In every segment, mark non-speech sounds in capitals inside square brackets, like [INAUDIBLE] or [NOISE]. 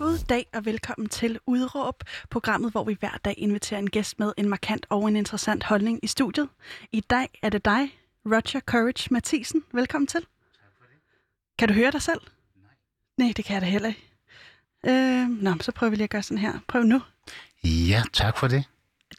God dag og velkommen til Udråb, programmet, hvor vi hver dag inviterer en gæst med en markant og en interessant holdning i studiet. I dag er det dig, Roger Courage Mathisen. Velkommen til. Tak for det. Kan du høre dig selv? Nej. Nej, det kan jeg da heller ikke. Øh, nå, så prøver vi lige at gøre sådan her. Prøv nu. Ja, tak for det.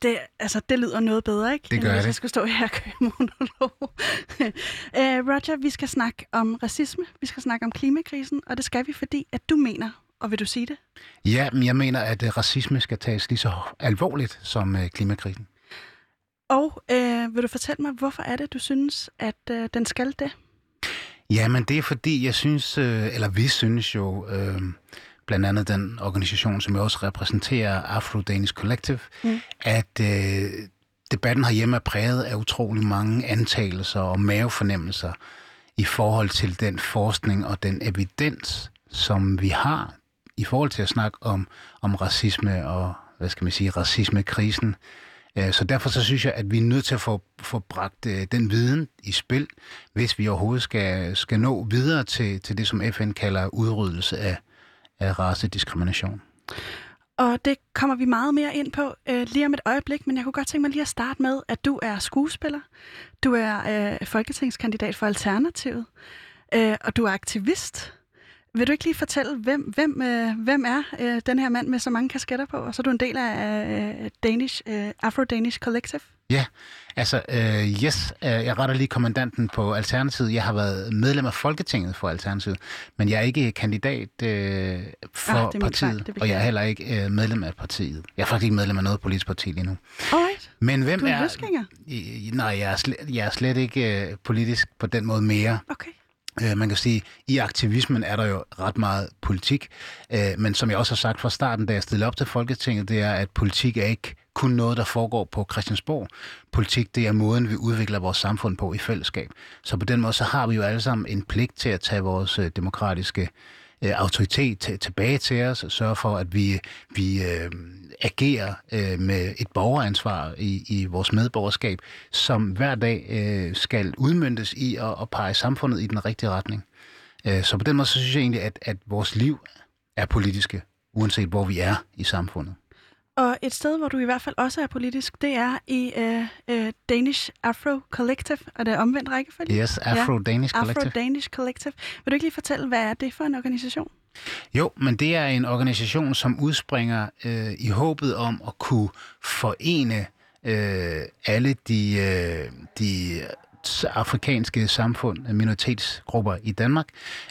Det, altså, det lyder noget bedre, ikke? Det gør End hvis det. jeg skulle stå her og køre monolog. [LAUGHS] øh, Roger, vi skal snakke om racisme, vi skal snakke om klimakrisen, og det skal vi, fordi at du mener, og vil du sige det? Ja, men jeg mener, at øh, racisme skal tages lige så alvorligt som øh, klimakrisen. Og øh, vil du fortælle mig, hvorfor er det, du synes, at øh, den skal det? Ja, men det er fordi, jeg synes, øh, eller vi synes jo, øh, blandt andet den organisation, som jeg også repræsenterer, Afro-Danish Collective, mm. at øh, debatten herhjemme er præget af utrolig mange antagelser og mavefornemmelser i forhold til den forskning og den evidens, som vi har i forhold til at snakke om, om racisme og, hvad skal man sige, racismekrisen. Øh, så derfor så synes jeg, at vi er nødt til at få, få bragt øh, den viden i spil, hvis vi overhovedet skal, skal nå videre til, til det, som FN kalder udryddelse af, af racediskrimination. Og det kommer vi meget mere ind på øh, lige om et øjeblik, men jeg kunne godt tænke mig lige at starte med, at du er skuespiller, du er øh, folketingskandidat for Alternativet, øh, og du er aktivist. Vil du ikke lige fortælle, hvem, hvem, øh, hvem er øh, den her mand med så mange kasketter på? Og så er du en del af øh, Danish, øh, Afro-Danish Collective. Ja, altså, øh, yes, øh, jeg retter lige kommandanten på Alternativet. Jeg har været medlem af Folketinget for Alternativet, men jeg er ikke kandidat øh, for Ah, partiet, og jeg er heller ikke øh, medlem af partiet. Jeg er faktisk ikke medlem af noget politisk parti lige nu. Alright. Men hvem Du er er... I- Nej, jeg er, slet, jeg er slet ikke øh, politisk på den måde mere. Okay. Øh, man kan sige, i aktivismen er der jo ret meget politik, øh, men som jeg også har sagt fra starten, da jeg stillede op til Folketinget, det er, at politik er ikke kun noget, der foregår på Christiansborg. Politik, det er måden, vi udvikler vores samfund på i fællesskab. Så på den måde, så har vi jo alle sammen en pligt til at tage vores øh, demokratiske øh, Øh, autoritet t- tilbage til os, og sørge for, at vi, vi øh, agerer øh, med et borgeransvar i, i vores medborgerskab, som hver dag øh, skal udmyndtes i at, at pege samfundet i den rigtige retning. Øh, så på den måde, så synes jeg egentlig, at, at vores liv er politiske, uanset hvor vi er i samfundet. Og et sted, hvor du i hvert fald også er politisk, det er i øh, øh, Danish Afro Collective, og det er omvendt rækkefølge. Yes, Afro-Danish Collective. Afro-Danish Collective. Vil du ikke lige fortælle, hvad er det for en organisation? Jo, men det er en organisation, som udspringer øh, i håbet om at kunne forene øh, alle de, øh, de afrikanske samfund, minoritetsgrupper i Danmark,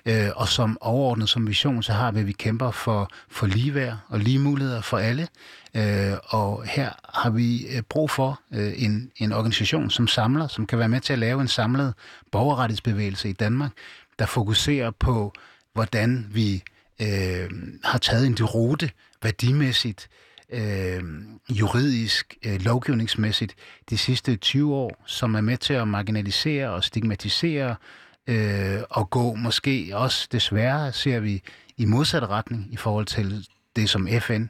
øh, og som overordnet som vision, så har vi, at vi kæmper for, for ligeværd og lige muligheder for alle. Øh, og her har vi øh, brug for øh, en, en organisation, som samler, som kan være med til at lave en samlet borgerrettighedsbevægelse i Danmark, der fokuserer på, hvordan vi øh, har taget en rute værdimæssigt, øh, juridisk, øh, lovgivningsmæssigt de sidste 20 år, som er med til at marginalisere og stigmatisere øh, og gå måske også desværre, ser vi, i modsat retning i forhold til det, som FN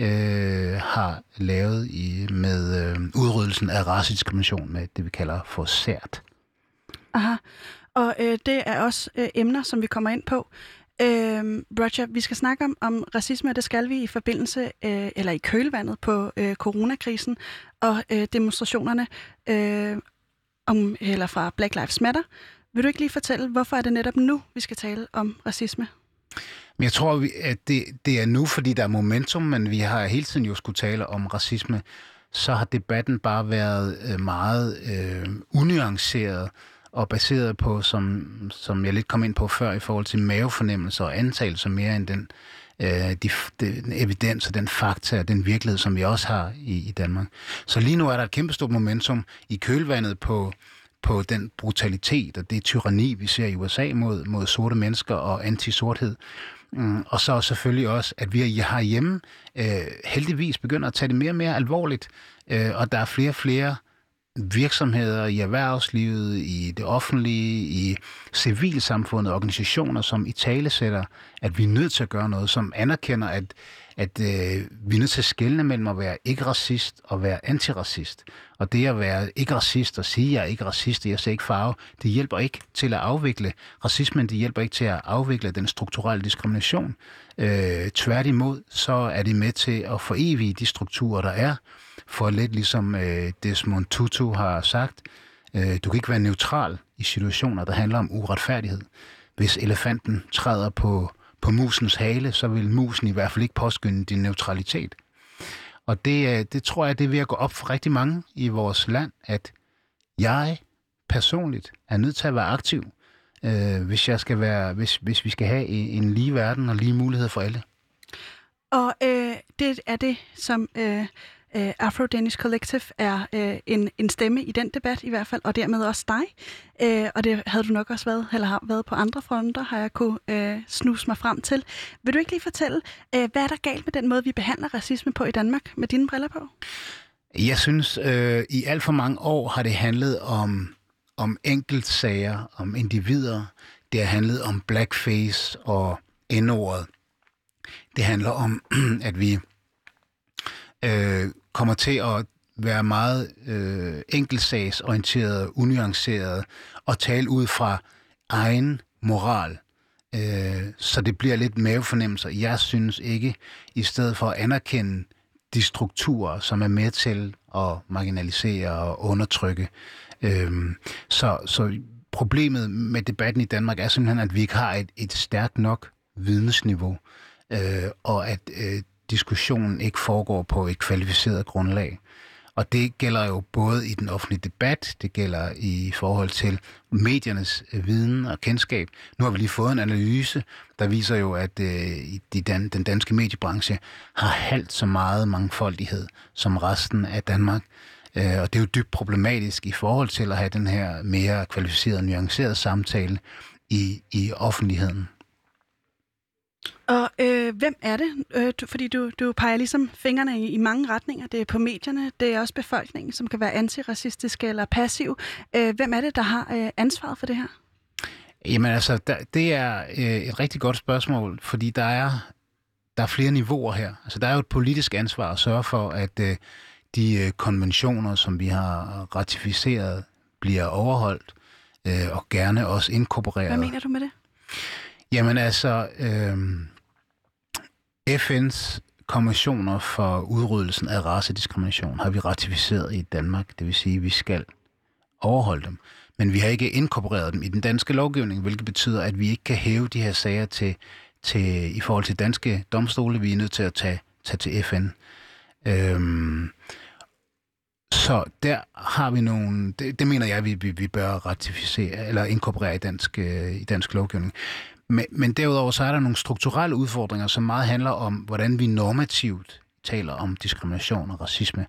øh, har lavet i, med øh, udryddelsen af racediskrimination med det, vi kalder for sært. Aha. Og øh, det er også øh, emner, som vi kommer ind på. Øh, Roger, vi skal snakke om, om racisme, og det skal vi i forbindelse, øh, eller i kølvandet på øh, coronakrisen og øh, demonstrationerne øh, om, eller fra Black Lives Matter. Vil du ikke lige fortælle, hvorfor er det netop nu, vi skal tale om racisme? Men jeg tror, vi- at det, det er nu, fordi der er momentum, men vi har hele tiden jo skulle tale om racisme, så har debatten bare været øh, meget øh, unuanceret og baseret på, som, som jeg lidt kom ind på før, i forhold til mavefornemmelser og antagelser mere end den, øh, de, den evidens og den fakta og den virkelighed, som vi også har i, i Danmark. Så lige nu er der et kæmpestort momentum i kølvandet på, på den brutalitet og det tyranni, vi ser i USA mod, mod sorte mennesker og antisorthed. Mm, og så selvfølgelig også, at vi har hjemme øh, heldigvis begynder at tage det mere og mere alvorligt, øh, og der er flere og flere virksomheder i erhvervslivet, i det offentlige, i civilsamfundet, organisationer, som i tale sætter, at vi er nødt til at gøre noget, som anerkender, at, at øh, vi er nødt til at skelne mellem at være ikke-racist og være antiracist. Og det at være ikke-racist og sige, at jeg er ikke racist, jeg ser ikke farve, det hjælper ikke til at afvikle racismen, det hjælper ikke til at afvikle den strukturelle diskrimination. Øh, tværtimod, så er det med til at forevige de strukturer, der er, for lidt ligesom øh, Desmond Tutu har sagt, øh, du kan ikke være neutral i situationer, der handler om uretfærdighed. Hvis elefanten træder på, på musens hale, så vil musen i hvert fald ikke påskynde din neutralitet. Og det, øh, det tror jeg, det er ved at gå op for rigtig mange i vores land, at jeg personligt er nødt til at være aktiv, øh, hvis, jeg skal være, hvis, hvis vi skal have en lige verden og lige mulighed for alle. Og øh, det er det, som øh, øh, Afro-Danish Collective er øh, en, en stemme i den debat i hvert fald, og dermed også dig. Øh, og det havde du nok også været, eller har været på andre fronter, har jeg kunne øh, snuse mig frem til. Vil du ikke lige fortælle, øh, hvad er der galt med den måde, vi behandler racisme på i Danmark med dine briller på? Jeg synes, øh, i alt for mange år har det handlet om, om enkeltsager, om individer. Det har handlet om blackface og n-ordet. Det handler om, [CLEARS THROAT] at vi øh, kommer til at være meget øh, enkeltsagsorienteret, unuanceret og tale ud fra egen moral. Øh, så det bliver lidt mavefornemmelser. Jeg synes ikke, i stedet for at anerkende de strukturer, som er med til at marginalisere og undertrykke. Øh, så, så problemet med debatten i Danmark er simpelthen, at vi ikke har et, et stærkt nok vidensniveau, øh, og at øh, diskussionen ikke foregår på et kvalificeret grundlag. Og det gælder jo både i den offentlige debat, det gælder i forhold til mediernes øh, viden og kendskab. Nu har vi lige fået en analyse, der viser jo, at øh, den danske mediebranche har halvt så meget mangfoldighed som resten af Danmark. Øh, og det er jo dybt problematisk i forhold til at have den her mere kvalificerede nuancerede samtale i, i offentligheden. Og øh, hvem er det? Øh, du, fordi du, du peger ligesom fingrene i, i mange retninger. Det er på medierne, det er også befolkningen, som kan være antiracistisk eller passiv. Øh, hvem er det, der har øh, ansvaret for det her? Jamen altså, der, det er øh, et rigtig godt spørgsmål, fordi der er, der er flere niveauer her. Altså, der er jo et politisk ansvar at sørge for, at øh, de øh, konventioner, som vi har ratificeret, bliver overholdt øh, og gerne også inkorporeret. Hvad mener du med det? Jamen altså, øh, FN's konventioner for udryddelsen af racediskrimination har vi ratificeret i Danmark. Det vil sige, at vi skal overholde dem. Men vi har ikke inkorporeret dem i den danske lovgivning, hvilket betyder, at vi ikke kan hæve de her sager til, til i forhold til danske domstole. Vi er nødt til at tage, tage til FN. Øhm, så der har vi nogle, det, det mener jeg, vi, vi, vi bør ratificere eller inkorporere i dansk, øh, i dansk lovgivning. Men, men derudover så er der nogle strukturelle udfordringer, som meget handler om, hvordan vi normativt taler om diskrimination og racisme.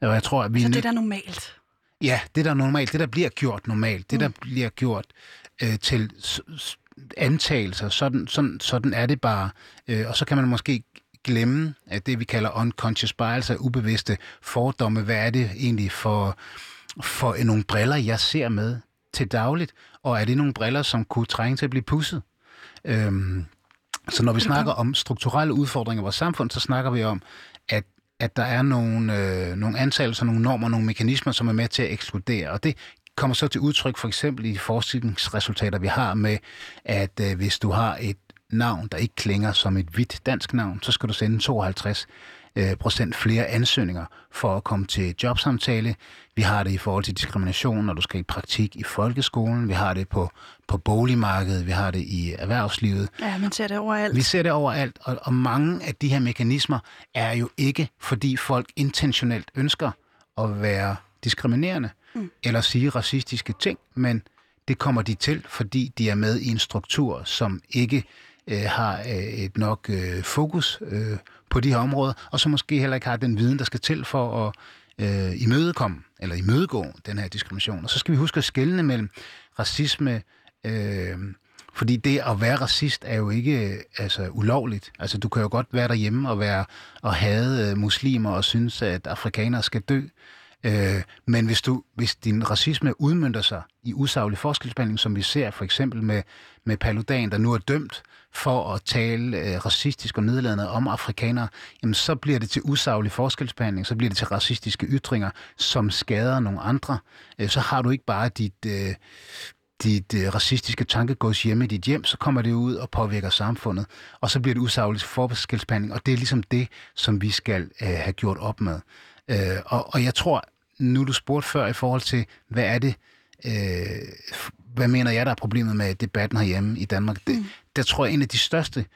Og jeg tror, at vi... Så det, der er normalt? Ja, det der er normalt, det der bliver gjort normalt, det der mm. bliver gjort øh, til antagelser, sådan, sådan, sådan er det bare. Øh, og så kan man måske glemme at det, vi kalder unconscious bias, altså ubevidste fordomme. Hvad er det egentlig for, for nogle briller, jeg ser med til dagligt? Og er det nogle briller, som kunne trænge til at blive pusset? Øhm, så når vi snakker om strukturelle udfordringer i vores samfund, så snakker vi om, at at der er nogle, øh, nogle antagelser, nogle normer, nogle mekanismer, som er med til at ekskludere. Og det kommer så til udtryk for eksempel i forskningsresultater, vi har med, at øh, hvis du har et navn, der ikke klinger som et hvidt dansk navn, så skal du sende 52 Øh, procent flere ansøgninger for at komme til jobsamtale. Vi har det i forhold til diskrimination, når du skal i praktik i folkeskolen. Vi har det på, på boligmarkedet. Vi har det i erhvervslivet. Ja, man ser det overalt. Vi ser det overalt, og, og mange af de her mekanismer er jo ikke, fordi folk intentionelt ønsker at være diskriminerende mm. eller sige racistiske ting, men det kommer de til, fordi de er med i en struktur, som ikke øh, har øh, et nok øh, fokus øh, på de her områder, og så måske heller ikke har den viden, der skal til for at øh, imødekomme, eller imødegå den her diskrimination. Og så skal vi huske at skelne mellem racisme, øh, fordi det at være racist er jo ikke øh, altså, ulovligt. Altså, du kan jo godt være derhjemme og, være, og hade øh, muslimer og synes, at afrikanere skal dø. Øh, men hvis, du, hvis din racisme udmyndter sig i usaglig forskelsbehandling, som vi ser for eksempel med, med Paludan, der nu er dømt for at tale øh, racistisk og nedladende om afrikanere, jamen så bliver det til usaglig forskelsbehandling, så bliver det til racistiske ytringer, som skader nogle andre. Øh, så har du ikke bare dit... Øh, dit øh, racistiske tankegods hjemme i dit hjem, så kommer det ud og påvirker samfundet, og så bliver det usaglig forskelsbehandling, og det er ligesom det, som vi skal øh, have gjort op med. Øh, og, og jeg tror, nu du spurgte før i forhold til, hvad er det, øh, hvad mener jeg, der er problemet med debatten herhjemme i Danmark? Det, mm. Der tror jeg, en af de største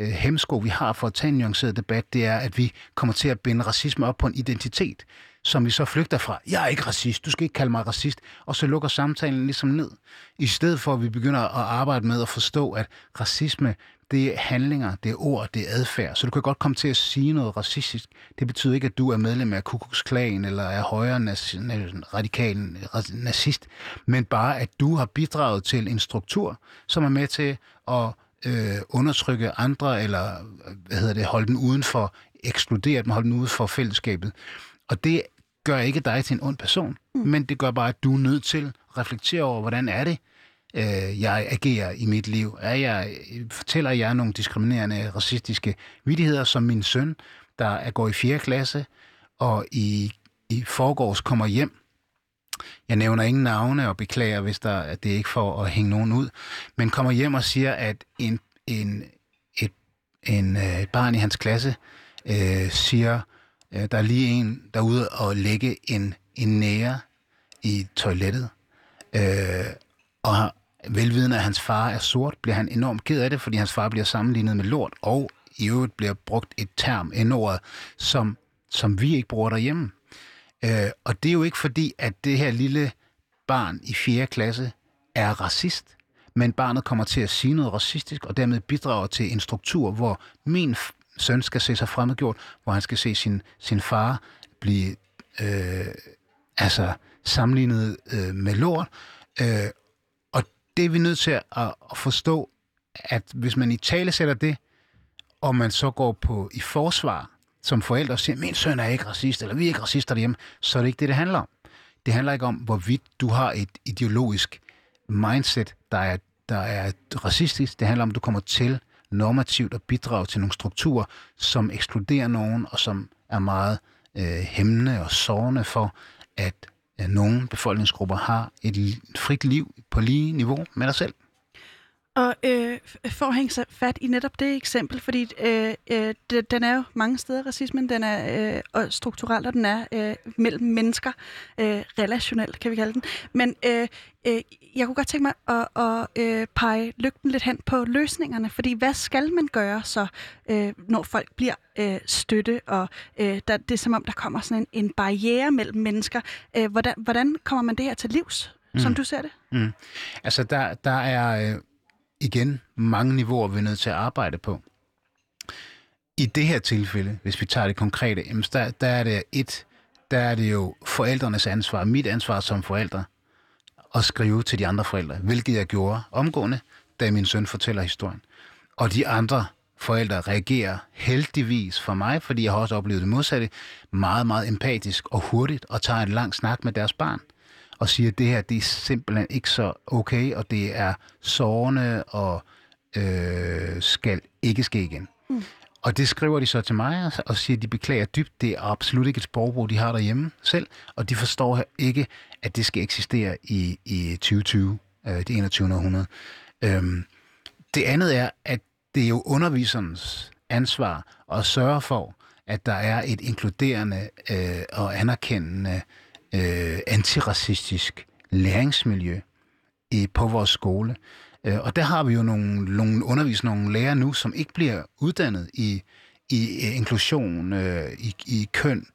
øh, hemsko, vi har for at tage en nuanceret debat, det er, at vi kommer til at binde racisme op på en identitet, som vi så flygter fra. Jeg er ikke racist, du skal ikke kalde mig racist. Og så lukker samtalen ligesom ned. I stedet for, at vi begynder at arbejde med at forstå, at racisme, det er handlinger, det er ord, det er adfærd. Så du kan godt komme til at sige noget racistisk. Det betyder ikke, at du er medlem af Ku Klux Klan, eller er højere radikal nazist, men bare, at du har bidraget til en struktur, som er med til at øh, undertrykke andre, eller hvad hedder det, holde dem uden for, ekskludere dem, holde dem uden for fællesskabet. Og det gør ikke dig til en ond person, mm. men det gør bare, at du er nødt til at reflektere over, hvordan er det, øh, jeg agerer i mit liv? Er jeg, fortæller jeg nogle diskriminerende, racistiske vidigheder, som min søn, der er går i 4. klasse, og i, i forgårs kommer hjem. Jeg nævner ingen navne og beklager, hvis der, at det er ikke for at hænge nogen ud, men kommer hjem og siger, at en, en, et, en, øh, et barn i hans klasse øh, siger, øh, der er lige en derude og lægge en, en nære i toilettet. Øh, og velvidende, at hans far er sort, bliver han enormt ked af det, fordi hans far bliver sammenlignet med lort, og i øvrigt bliver brugt et term, en ord, som, som vi ikke bruger derhjemme. Øh, og det er jo ikke fordi, at det her lille barn i 4. klasse er racist, men barnet kommer til at sige noget racistisk, og dermed bidrager til en struktur, hvor min søn skal se sig fremmedgjort, hvor han skal se sin, sin far blive øh, altså sammenlignet øh, med lort, øh, det er vi nødt til at, at forstå, at hvis man i tale sætter det, og man så går på i forsvar som forældre og siger, min søn er ikke racist, eller vi er ikke racister derhjemme, så er det ikke det, det handler om. Det handler ikke om, hvorvidt du har et ideologisk mindset, der er, der er racistisk. Det handler om, at du kommer til normativt at bidrage til nogle strukturer, som ekskluderer nogen, og som er meget øh, hæmmende og sårende for, at nogle befolkningsgrupper har et frit liv på lige niveau med dig selv. Og øh, for at hænge sig fat i netop det eksempel, fordi øh, øh, den er jo mange steder, racismen, den er øh, og strukturel, og den er øh, mellem mennesker, øh, relationelt kan vi kalde den. Men øh, øh, jeg kunne godt tænke mig at, at øh, pege lygten lidt hen på løsningerne, fordi hvad skal man gøre så, øh, når folk bliver øh, støtte, og øh, der, det er som om, der kommer sådan en, en barriere mellem mennesker. Øh, hvordan, hvordan kommer man det her til livs, mm. som du ser det? Mm. Altså, der, der er... Øh igen mange niveauer, vi er nødt til at arbejde på. I det her tilfælde, hvis vi tager det konkrete, der, der er det et, der er det jo forældrenes ansvar, mit ansvar som forældre, at skrive til de andre forældre, hvilket jeg gjorde omgående, da min søn fortæller historien. Og de andre forældre reagerer heldigvis for mig, fordi jeg har også oplevet det modsatte, meget, meget empatisk og hurtigt, og tager en lang snak med deres barn og siger, at det her det er simpelthen ikke så okay, og det er sårende og øh, skal ikke ske igen. Mm. Og det skriver de så til mig og siger, at de beklager dybt. Det er absolut ikke et sprogbrug, de har derhjemme selv, og de forstår ikke, at det skal eksistere i, i 2020, øh, det 21. århundrede. Øhm, det andet er, at det er jo underviserens ansvar at sørge for, at der er et inkluderende øh, og anerkendende øh, antiracistisk læringsmiljø i, på vores skole. Øh, og der har vi jo nogle, nogle undervisere, nogle lærere nu, som ikke bliver uddannet i, i øh, inklusion, øh, i, i køn,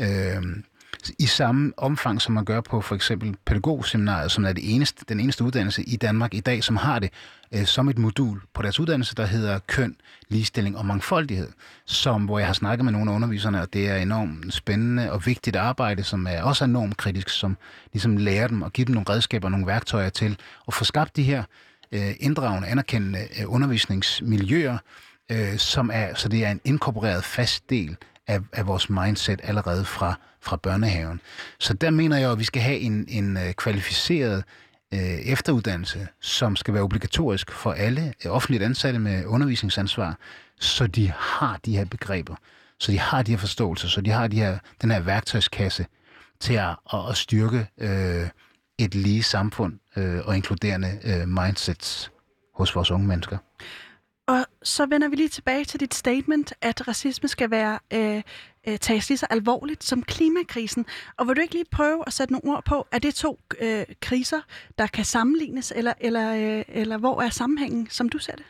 øh, i samme omfang, som man gør på for eksempel pædagogseminariet, som er det eneste, den eneste uddannelse i Danmark i dag, som har det øh, som et modul på deres uddannelse, der hedder køn, ligestilling og mangfoldighed, som, hvor jeg har snakket med nogle af underviserne, og det er enormt spændende og vigtigt arbejde, som er også enormt kritisk, som ligesom lærer dem og giver dem nogle redskaber og nogle værktøjer til at få skabt de her øh, inddragende, anerkendende øh, undervisningsmiljøer, øh, som er, så det er en inkorporeret fast del af, af vores mindset allerede fra, fra børnehaven. Så der mener jeg, at vi skal have en, en øh, kvalificeret øh, efteruddannelse, som skal være obligatorisk for alle øh, offentligt ansatte med undervisningsansvar, så de har de her begreber, så de har de her forståelser, så de har de her, den her værktøjskasse til at, at, at styrke øh, et lige samfund øh, og inkluderende øh, mindsets hos vores unge mennesker. Og så vender vi lige tilbage til dit statement, at racisme skal være øh, øh, tages lige så alvorligt som klimakrisen. Og vil du ikke lige prøve at sætte nogle ord på, er det to øh, kriser, der kan sammenlignes, eller, eller, øh, eller hvor er sammenhængen, som du ser det?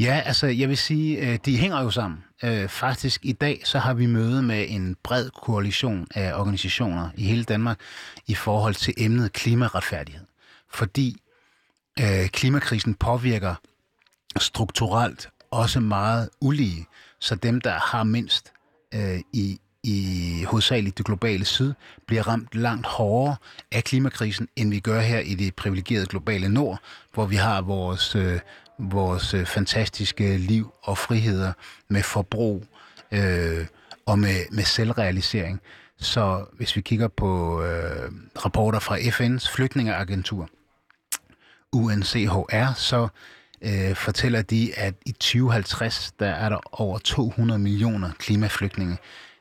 Ja, altså jeg vil sige, øh, de hænger jo sammen. Øh, faktisk i dag så har vi møde med en bred koalition af organisationer i hele Danmark i forhold til emnet klimaretfærdighed. Fordi øh, klimakrisen påvirker strukturelt også meget ulige. Så dem, der har mindst øh, i, i hovedsageligt det globale syd, bliver ramt langt hårdere af klimakrisen, end vi gør her i det privilegerede globale nord, hvor vi har vores, øh, vores øh, fantastiske liv og friheder med forbrug øh, og med, med selvrealisering. Så hvis vi kigger på øh, rapporter fra FN's flygtningeagentur, UNCHR, så øh, fortæller de, at i 2050, der er der over 200 millioner klimaflygtninge,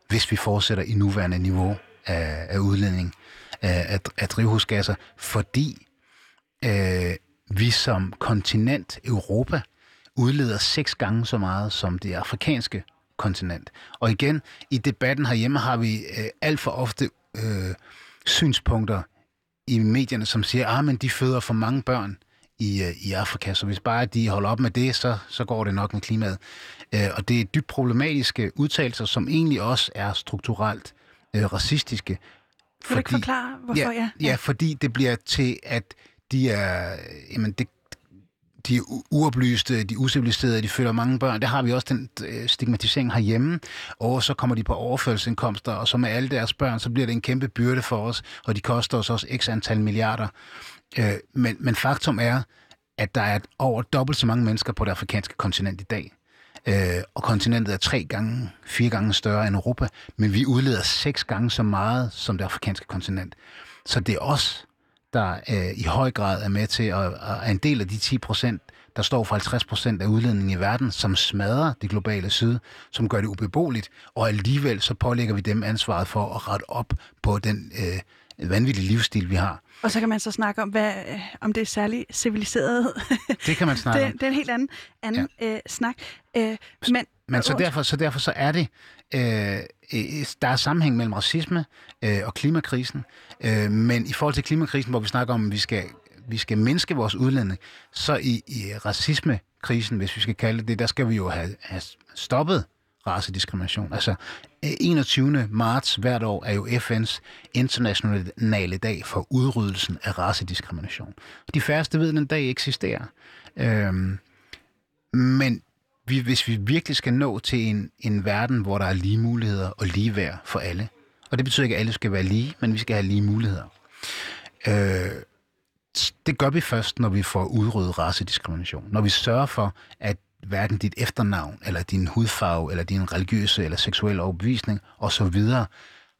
hvis vi fortsætter i nuværende niveau af, af udledning af, af, af drivhusgasser, fordi øh, vi som kontinent Europa udleder seks gange så meget som det afrikanske kontinent. Og igen, i debatten herhjemme har vi øh, alt for ofte øh, synspunkter i medierne, som siger, at ah, de føder for mange børn i, øh, i Afrika. Så hvis bare de holder op med det, så, så går det nok med klimaet. Øh, og det er dybt problematiske udtalelser, som egentlig også er strukturelt øh, racistiske. Kan du ikke forklare, hvorfor? Ja, ja. ja, fordi det bliver til, at de er, jamen det, de uoplyste, de usiviliserede, de føler mange børn. Der har vi også den øh, stigmatisering herhjemme. Og så kommer de på overførselsindkomster, og så med alle deres børn, så bliver det en kæmpe byrde for os, og de koster os også x antal milliarder. Øh, men, men faktum er, at der er over dobbelt så mange mennesker på det afrikanske kontinent i dag. Øh, og kontinentet er tre gange, fire gange større end Europa, men vi udleder seks gange så meget som det afrikanske kontinent. Så det er os, der øh, i høj grad er med til at, at er en del af de 10 procent, der står for 50 procent af udledningen i verden, som smadrer det globale syd, som gør det ubeboeligt, og alligevel så pålægger vi dem ansvaret for at rette op på den øh, vanvittige livsstil, vi har. Og så kan man så snakke om, hvad, om det er særlig civiliseret. [LAUGHS] Det kan man snakke det, om. Det er en helt anden, anden ja. øh, snak. Øh, men men så derfor, så derfor så er det, øh, der er sammenhæng mellem racisme øh, og klimakrisen. Øh, men i forhold til klimakrisen, hvor vi snakker om, at vi skal, vi skal mindske vores udlænding, så i, i racismekrisen, hvis vi skal kalde det det, der skal vi jo have, have stoppet racediskrimination. Altså øh, 21. marts hvert år er jo FN's internationale dag for udryddelsen af racediskrimination. De færreste ved, at den dag eksisterer. Øhm, men vi, hvis vi virkelig skal nå til en, en verden, hvor der er lige muligheder og lige værd for alle, og det betyder ikke, at alle skal være lige, men vi skal have lige muligheder. Øh, det gør vi først, når vi får udryddet racediskrimination. Når vi sørger for, at hverken dit efternavn, eller din hudfarve, eller din religiøse eller seksuelle overbevisning osv.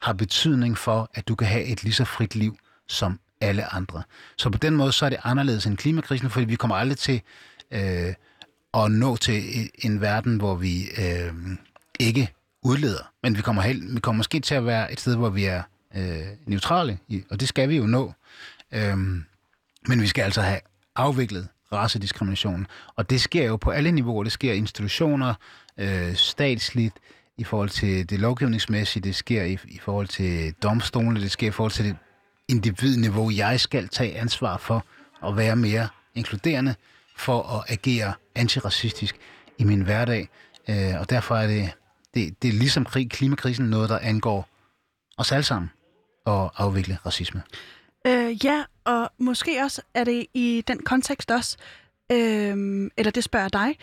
har betydning for, at du kan have et lige så frit liv som alle andre. Så på den måde så er det anderledes end klimakrisen, fordi vi kommer aldrig til øh, at nå til en verden, hvor vi øh, ikke udleder. Men vi kommer, helt, vi kommer måske til at være et sted, hvor vi er øh, neutrale, og det skal vi jo nå. Øh, men vi skal altså have afviklet racediskrimination. Og det sker jo på alle niveauer. Det sker i institutioner, øh, statsligt, i forhold til det lovgivningsmæssige, det sker i, i forhold til domstolene, det sker i forhold til det individniveau. Jeg skal tage ansvar for at være mere inkluderende, for at agere antiracistisk i min hverdag. Øh, og derfor er det, det, det er ligesom krig, klimakrisen noget, der angår os alle sammen at afvikle racisme. Øh, ja, og måske også er det i den kontekst også, øh, eller det spørger dig,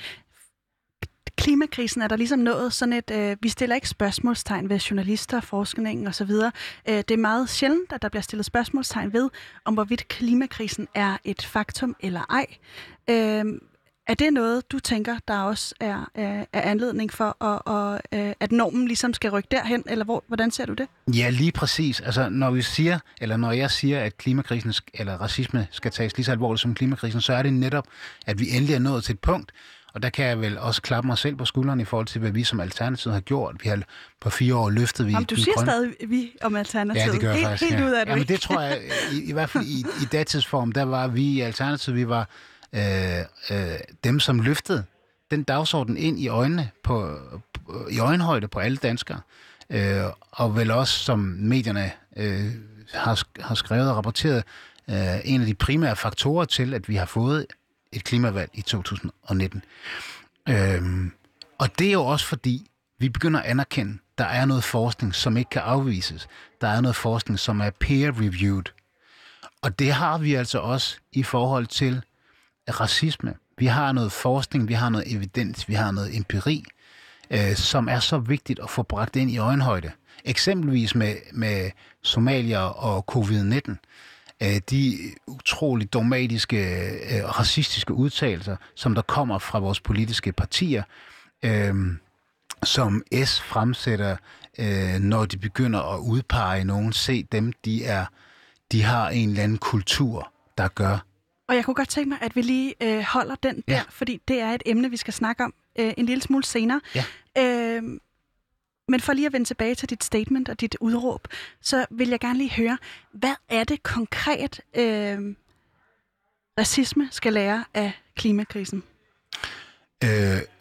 klimakrisen er der ligesom nået sådan et, øh, vi stiller ikke spørgsmålstegn ved journalister, forskningen osv. Øh, det er meget sjældent, at der bliver stillet spørgsmålstegn ved, om hvorvidt klimakrisen er et faktum eller ej. Øh, er det noget, du tænker, der også er, er, er anledning for, at, og, at normen ligesom skal rykke derhen, eller hvor, hvordan ser du det? Ja, lige præcis. Altså, når vi siger, eller når jeg siger, at klimakrisen eller racisme skal tages lige så alvorligt som klimakrisen, så er det netop, at vi endelig er nået til et punkt, og der kan jeg vel også klappe mig selv på skulderen i forhold til, hvad vi som Alternativ har gjort. Vi har på fire år løftet vi... Jamen, du siger grøn... stadig vi om Alternativet. Ja, det gør jeg helt, faktisk. Helt ja. ud af det Jamen, det tror jeg, i, i hvert fald i, i datidsform, der var vi i Alternativet, vi var øh, øh, dem, som løftede den dagsorden ind i øjnene på, på i øjenhøjde på alle danskere. Øh, og vel også, som medierne øh, har, har skrevet og rapporteret, øh, en af de primære faktorer til, at vi har fået et klimavalg i 2019. Øh, og det er jo også fordi, vi begynder at anerkende, der er noget forskning, som ikke kan afvises. Der er noget forskning, som er peer-reviewed. Og det har vi altså også i forhold til racisme. Vi har noget forskning, vi har noget evidens, vi har noget empiri, øh, som er så vigtigt at få bragt ind i øjenhøjde. Eksempelvis med, med Somalia og covid-19 øh, de utroligt dogmatiske, øh, racistiske udtalelser, som der kommer fra vores politiske partier, øh, som S fremsætter, øh, når de begynder at udpege nogen. Se dem, de er, de har en eller anden kultur, der gør. Og jeg kunne godt tænke mig, at vi lige øh, holder den der, ja. fordi det er et emne, vi skal snakke om øh, en lille smule senere. Ja. Øh, men for lige at vende tilbage til dit statement og dit udråb, så vil jeg gerne lige høre, hvad er det konkret, øh, racisme skal lære af klimakrisen? Øh,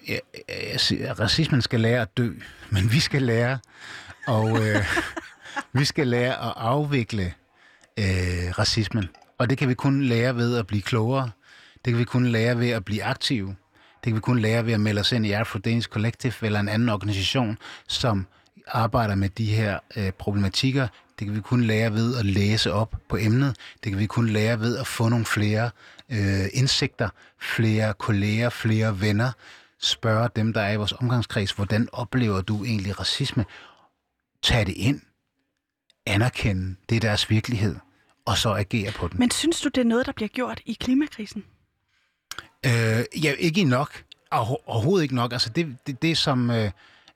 ja, siger, racismen skal lære at dø, men vi skal lære og øh, [LAUGHS] vi skal lære at afvikle øh, racismen. Og det kan vi kun lære ved at blive klogere. Det kan vi kun lære ved at blive aktive. Det kan vi kun lære ved at melde os ind i Afro Danish Collective eller en anden organisation, som arbejder med de her øh, problematikker. Det kan vi kun lære ved at læse op på emnet. Det kan vi kun lære ved at få nogle flere øh, indsigter, flere kolleger, flere venner. Spørge dem, der er i vores omgangskreds, hvordan oplever du egentlig racisme? Tag det ind. Anerkende, det er deres virkelighed. Og så agere på den. Men synes du, det er noget, der bliver gjort i klimakrisen? Øh, ja, ikke nok. Overhovedet ikke nok. Altså det, det, det som øh,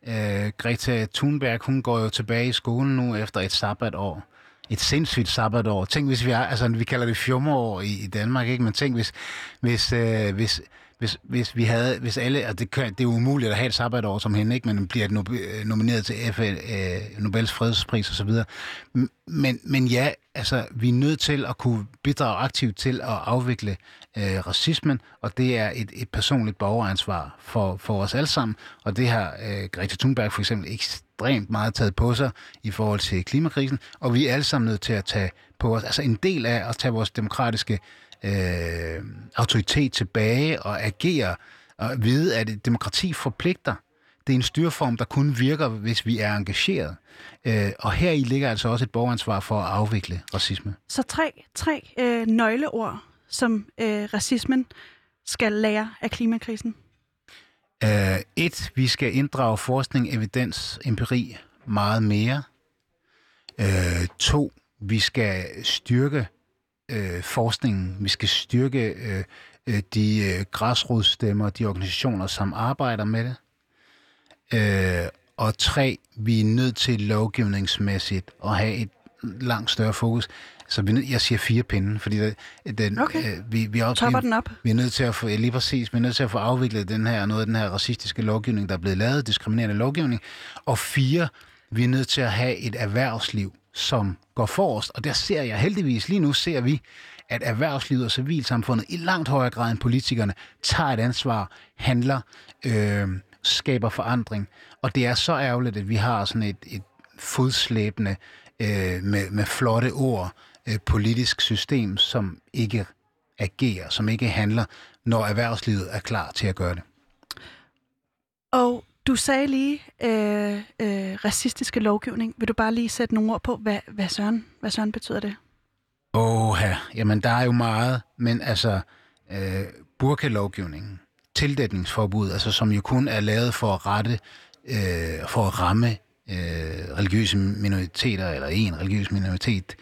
øh, Greta Thunberg, hun går jo tilbage i skolen nu efter et sabbatår. Et sindssygt sabbatår. Tænk, hvis vi er, altså vi kalder det fjummerår i, i Danmark, ikke? Men tænk, hvis, hvis, øh, hvis, hvis, hvis vi havde, hvis alle, og det, det er umuligt at have et sabbatår som hende, ikke? men bliver øh, nomineret til FN, øh, Nobels fredspris osv. Men, men ja, altså, vi er nødt til at kunne bidrage aktivt til at afvikle øh, racismen, og det er et, et personligt borgeransvar for, for os alle sammen, og det har øh, Greta Thunberg for eksempel ekstremt meget taget på sig i forhold til klimakrisen, og vi er alle sammen nødt til at tage på os, altså en del af at tage vores demokratiske øh, autoritet tilbage og agere og vide, at demokrati forpligter. Det er en styreform, der kun virker, hvis vi er engageret. Øh, og her i ligger altså også et borgeransvar for at afvikle racisme. Så tre, tre øh, nøgleord, som øh, racismen skal lære af klimakrisen? Uh, et, vi skal inddrage forskning, evidens, empiri meget mere. Uh, to, vi skal styrke uh, forskningen. Vi skal styrke uh, de uh, græsrodsstemmer, de organisationer, som arbejder med det. Uh, og tre, vi er nødt til lovgivningsmæssigt at have et langt større fokus. Så vi, jeg siger fire pinde, fordi den, okay. øh, vi, vi, også, vi, den op. vi er nødt til at få, lige præcis, vi er nødt til at få afviklet den her, noget af den her racistiske lovgivning, der er blevet lavet, diskriminerende lovgivning. Og fire, vi er nødt til at have et erhvervsliv, som går forrest. Og der ser jeg heldigvis, lige nu ser vi, at erhvervslivet og civilsamfundet i langt højere grad end politikerne tager et ansvar, handler, øh, skaber forandring. Og det er så ærgerligt, at vi har sådan et, et fodslæbende øh, med, med flotte ord øh, politisk system, som ikke agerer, som ikke handler, når erhvervslivet er klar til at gøre det. Du sagde lige øh, øh, racistiske lovgivning. Vil du bare lige sætte nogle ord på, hvad, hvad, søren, hvad søren betyder det? Åh, ja. jamen der er jo meget, men altså øh, burkalovgivningen, tildækningsforbud, altså som jo kun er lavet for at rette, øh, for at ramme øh, religiøse minoriteter, eller en religiøs minoritet,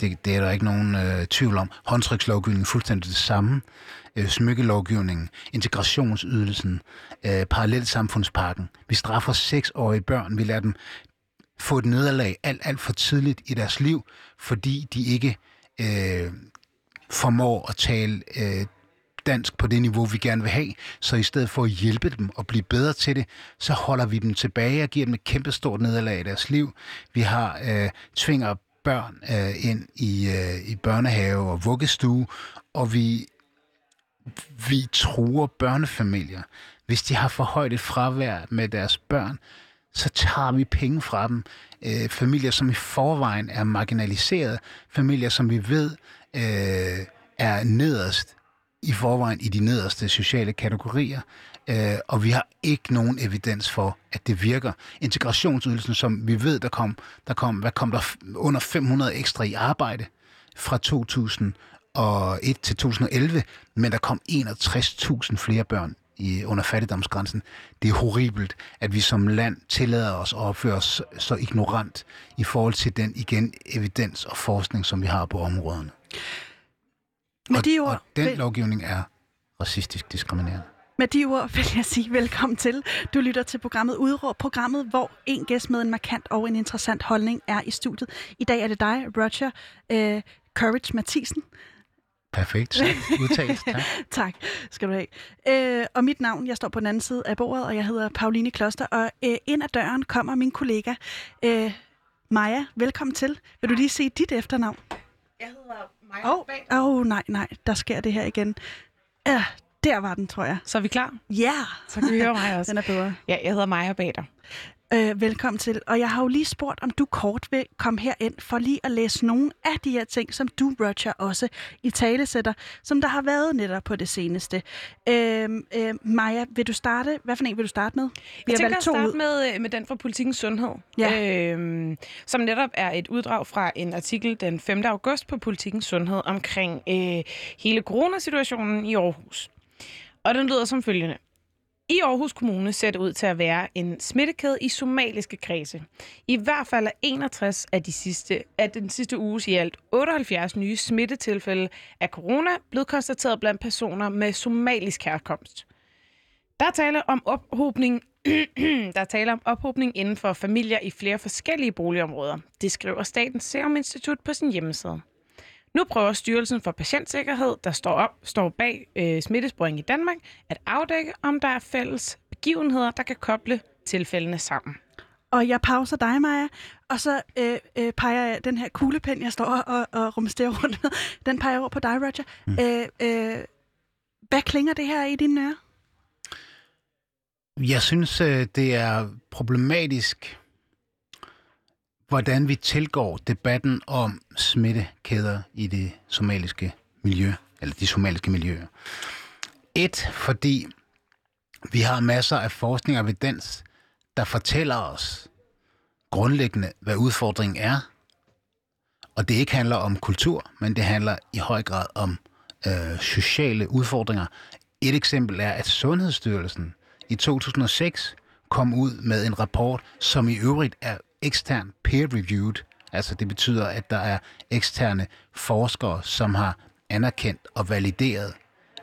det, det er der ikke nogen øh, tvivl om. Håndtrykslovgivningen er fuldstændig det samme. Øh, smykkelovgivningen, integrationsydelsen, øh, parallelsamfundspakken. Vi straffer seksårige børn. Vi lader dem få et nederlag alt, alt for tidligt i deres liv, fordi de ikke øh, formår at tale øh, dansk på det niveau, vi gerne vil have. Så i stedet for at hjælpe dem og blive bedre til det, så holder vi dem tilbage og giver dem et kæmpestort nederlag i deres liv. Vi har øh, tvinger børn øh, ind i, øh, i børnehave og vuggestue, og vi, vi truer børnefamilier. Hvis de har for højt et fravær med deres børn, så tager vi penge fra dem. Øh, familier, som i forvejen er marginaliseret, familier, som vi ved øh, er nederst i forvejen i de nederste sociale kategorier, øh, og vi har ikke nogen evidens for, at det virker. Integrationsydelsen, som vi ved, der kom, der kom, hvad kom der under 500 ekstra i arbejde fra 2001 til 2011, men der kom 61.000 flere børn i, under fattigdomsgrænsen. Det er horribelt, at vi som land tillader os at opføre os så ignorant i forhold til den igen evidens og forskning, som vi har på områderne. Med og, de ord, og den lovgivning er racistisk diskriminerende. Med de ord vil jeg sige velkommen til. Du lytter til programmet Udråb, programmet, hvor en gæst med en markant og en interessant holdning er i studiet. I dag er det dig, Roger øh, Courage Mathisen. Perfekt. Udtalt. Tak. [LAUGHS] tak skal du have. Øh, og mit navn, jeg står på den anden side af bordet, og jeg hedder Pauline Kloster. Og øh, ind ad døren kommer min kollega øh, Maja. Velkommen til. Vil du lige se dit efternavn? Jeg hedder Maja Åh, oh, oh, nej, nej, der sker det her igen. Ja, der var den, tror jeg. Så er vi klar? Ja, yeah. Så kan vi høre mig [LAUGHS] også. den er bedre. Ja, jeg hedder Maja Bader. Øh, velkommen til. Og jeg har jo lige spurgt, om du kort vil komme herind for lige at læse nogle af de her ting, som du, Roger, også i tale sætter, som der har været netop på det seneste. Øh, øh, Maja, vil du starte? Hvad for en vil du starte med? Vi Jeg tænker at starte ud. med, øh, med den fra Politikens Sundhed, Ja. øhm, som netop er et uddrag fra en artikel den 5. august på Politikens Sundhed omkring øh, hele coronasituationen i Aarhus. Og den lyder som følgende. I Aarhus Kommune ser det ud til at være en smittekæde i somaliske kredse. I hvert fald er 61 af, de sidste, af den sidste uges i alt 78 nye smittetilfælde af corona blevet konstateret blandt personer med somalisk herkomst. Der er tale om ophobning [CLEARS THROAT] der er tale om ophobning inden for familier i flere forskellige boligområder. Det skriver Statens Serum Institut på sin hjemmeside. Nu prøver Styrelsen for Patientsikkerhed, der står, op, står bag øh, smittesporing i Danmark, at afdække, om der er fælles begivenheder, der kan koble tilfældene sammen. Og jeg pauser dig, Maja, og så øh, øh, peger jeg den her kuglepen, jeg står og, og rumsterer rundt med, den peger over på dig, Roger. Mm. Øh, øh, hvad klinger det her i dine ører? Jeg synes, øh, det er problematisk, hvordan vi tilgår debatten om smittekæder i det somaliske miljø, eller de somaliske miljøer. Et, fordi vi har masser af forskning og evidens, der fortæller os grundlæggende, hvad udfordringen er. Og det ikke handler om kultur, men det handler i høj grad om øh, sociale udfordringer. Et eksempel er, at Sundhedsstyrelsen i 2006 kom ud med en rapport, som i øvrigt er ekstern peer-reviewed. Altså det betyder, at der er eksterne forskere, som har anerkendt og valideret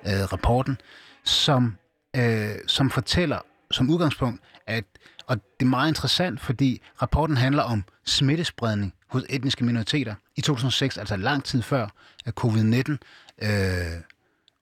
øh, rapporten, som, øh, som fortæller som udgangspunkt, at, og det er meget interessant, fordi rapporten handler om smittespredning hos etniske minoriteter i 2006, altså lang tid før at covid-19 øh,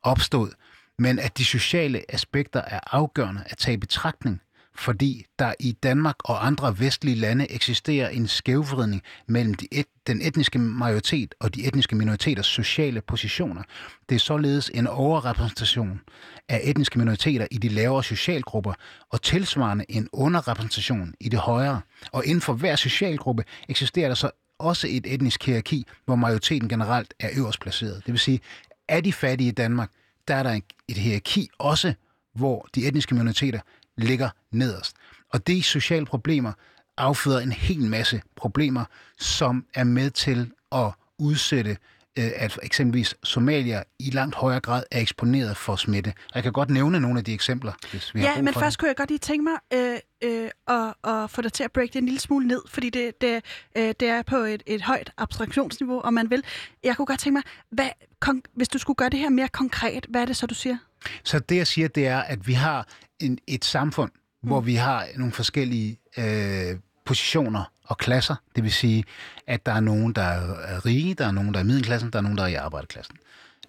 opstod, men at de sociale aspekter er afgørende at tage i betragtning, fordi der i Danmark og andre vestlige lande eksisterer en skævvridning mellem de et, den etniske majoritet og de etniske minoriteters sociale positioner. Det er således en overrepræsentation af etniske minoriteter i de lavere socialgrupper, og tilsvarende en underrepræsentation i det højere. Og inden for hver socialgruppe eksisterer der så også et etnisk hierarki, hvor majoriteten generelt er øverst placeret. Det vil sige, at de fattige i Danmark, der er der et hierarki også, hvor de etniske minoriteter ligger nederst. Og de sociale problemer afføder en hel masse problemer, som er med til at udsætte øh, at eksempelvis somalier i langt højere grad er eksponeret for smitte. Og jeg kan godt nævne nogle af de eksempler, hvis vi har Ja, brug men for først det. kunne jeg godt lige tænke mig øh, øh, at, at få dig til at break det en lille smule ned, fordi det, det, øh, det er på et, et højt abstraktionsniveau, om man vil. Jeg kunne godt tænke mig, hvad, kon- hvis du skulle gøre det her mere konkret, hvad er det så, du siger? Så det, jeg siger, det er, at vi har en, et samfund, mm. hvor vi har nogle forskellige øh, positioner og klasser. Det vil sige, at der er nogen, der er rige, der er nogen, der er i middelklassen, der er nogen, der er i arbejderklassen.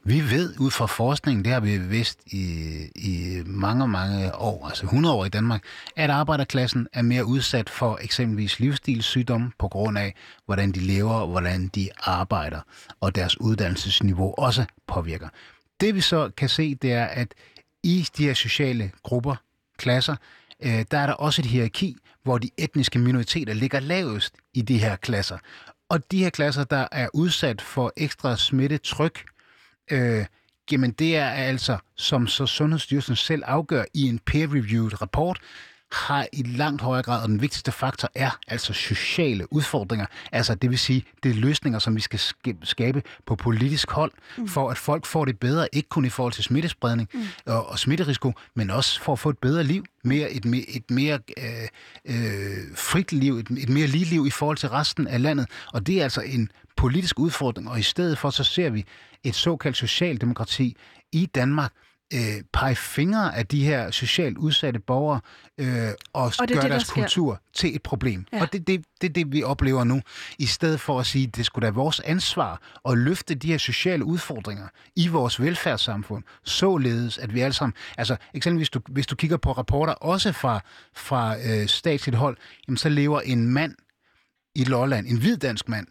Vi ved ud fra forskningen, det har vi vidst i, i mange, mange år, altså 100 år i Danmark, at arbejderklassen er mere udsat for eksempelvis livsstilssygdomme på grund af, hvordan de lever og hvordan de arbejder, og deres uddannelsesniveau også påvirker. Det vi så kan se, det er, at i de her sociale grupper, klasser, øh, der er der også et hierarki, hvor de etniske minoriteter ligger lavest i de her klasser. Og de her klasser, der er udsat for ekstra smittetryk, øh, jamen det er altså, som så Sundhedsstyrelsen selv afgør i en peer-reviewed rapport, har i langt højere grad, og den vigtigste faktor er altså sociale udfordringer. Altså det vil sige, det er løsninger, som vi skal sk- skabe på politisk hold, mm. for at folk får det bedre, ikke kun i forhold til smittespredning mm. og, og smitterisiko, men også for at få et bedre liv, mere, et, mere, et mere øh, øh, frit liv, et, et mere lige liv i forhold til resten af landet. Og det er altså en politisk udfordring, og i stedet for så ser vi et såkaldt socialdemokrati i Danmark, øh, pege fingre af de her socialt udsatte borgere øh, og, Og det gøre det, der deres sker. kultur til et problem. Ja. Og det er det, det, det, vi oplever nu. I stedet for at sige, at det skulle da vores ansvar at løfte de her sociale udfordringer i vores velfærdssamfund, således at vi alle sammen... Altså eksempelvis, du, hvis du kigger på rapporter, også fra, fra øh, statsligt hold, jamen, så lever en mand i Lolland, en hvid dansk mand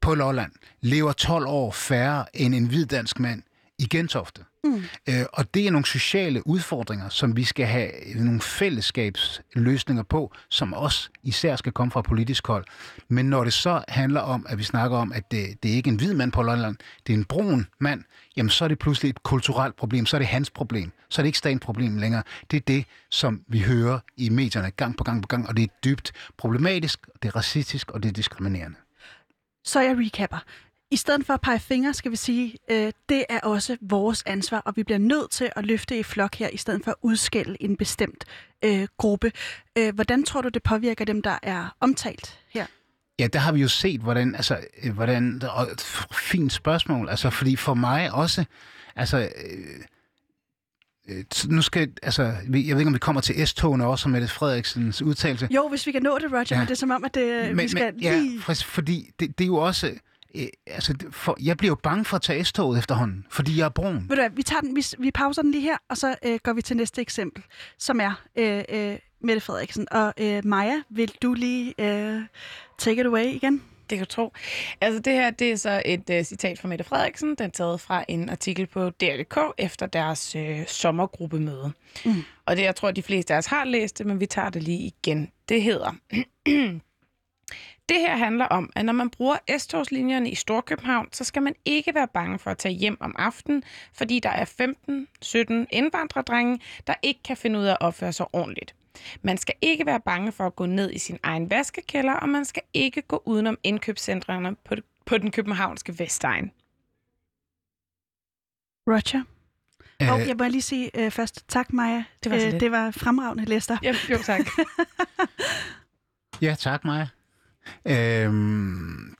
på Lolland, lever 12 år færre end en hvid dansk mand i Gentofte. Mm. Øh, og det er nogle sociale udfordringer, som vi skal have nogle fællesskabsløsninger på, som også især skal komme fra politisk hold. Men når det så handler om, at vi snakker om, at det, det er ikke en hvid mand på Lolland, det er en brun mand, jamen så er det pludselig et kulturelt problem, så er det hans problem, så er det ikke statens problem længere. Det er det, som vi hører i medierne gang på gang på gang, og det er dybt problematisk, det er racistisk, og det er diskriminerende. Så jeg recapper. I stedet for at pege fingre, skal vi sige, øh, det er også vores ansvar, og vi bliver nødt til at løfte i flok her, i stedet for at udskælde en bestemt øh, gruppe. Øh, hvordan tror du, det påvirker dem, der er omtalt her? Ja, der har vi jo set, hvordan, altså, øh, hvordan, og fint spørgsmål, altså, fordi for mig også, altså, øh, øh, nu skal, altså, jeg ved ikke, om vi kommer til S-togene også, med det Frederiksens udtalelse. Jo, hvis vi kan nå det, Roger, ja. Ja. men det er som om, at det, vi skal ja, lige... for, fordi det, det er jo også, øh, altså, for, jeg bliver jo bange for at tage S-toget efterhånden, fordi jeg er brun. Ved du hvad, vi, tager den, vi, vi pauser den lige her, og så øh, går vi til næste eksempel, som er øh, øh, Mette Frederiksen. Og øh, Maja, vil du lige øh, take it away igen? Det kan du tro. Altså det her, det er så et uh, citat fra Mette Frederiksen. Den er taget fra en artikel på DR.dk efter deres uh, sommergruppemøde. Mm. Og det, jeg tror, de fleste af os har læst det, men vi tager det lige igen. Det hedder... [CLEARS THROAT] Det her handler om, at når man bruger S-togslinjerne i Storkøbenhavn, så skal man ikke være bange for at tage hjem om aftenen, fordi der er 15-17 indvandrerdrenge, der ikke kan finde ud af at opføre sig ordentligt. Man skal ikke være bange for at gå ned i sin egen vaskekælder, og man skal ikke gå udenom indkøbscentrene på, på den københavnske Vestegn. Roger? Øh, Og jeg må lige sige øh, først, tak Maja. Det var så øh, det var fremragende, Lester. Ja, jo tak. [LAUGHS] Ja, tak Maja. Øhm,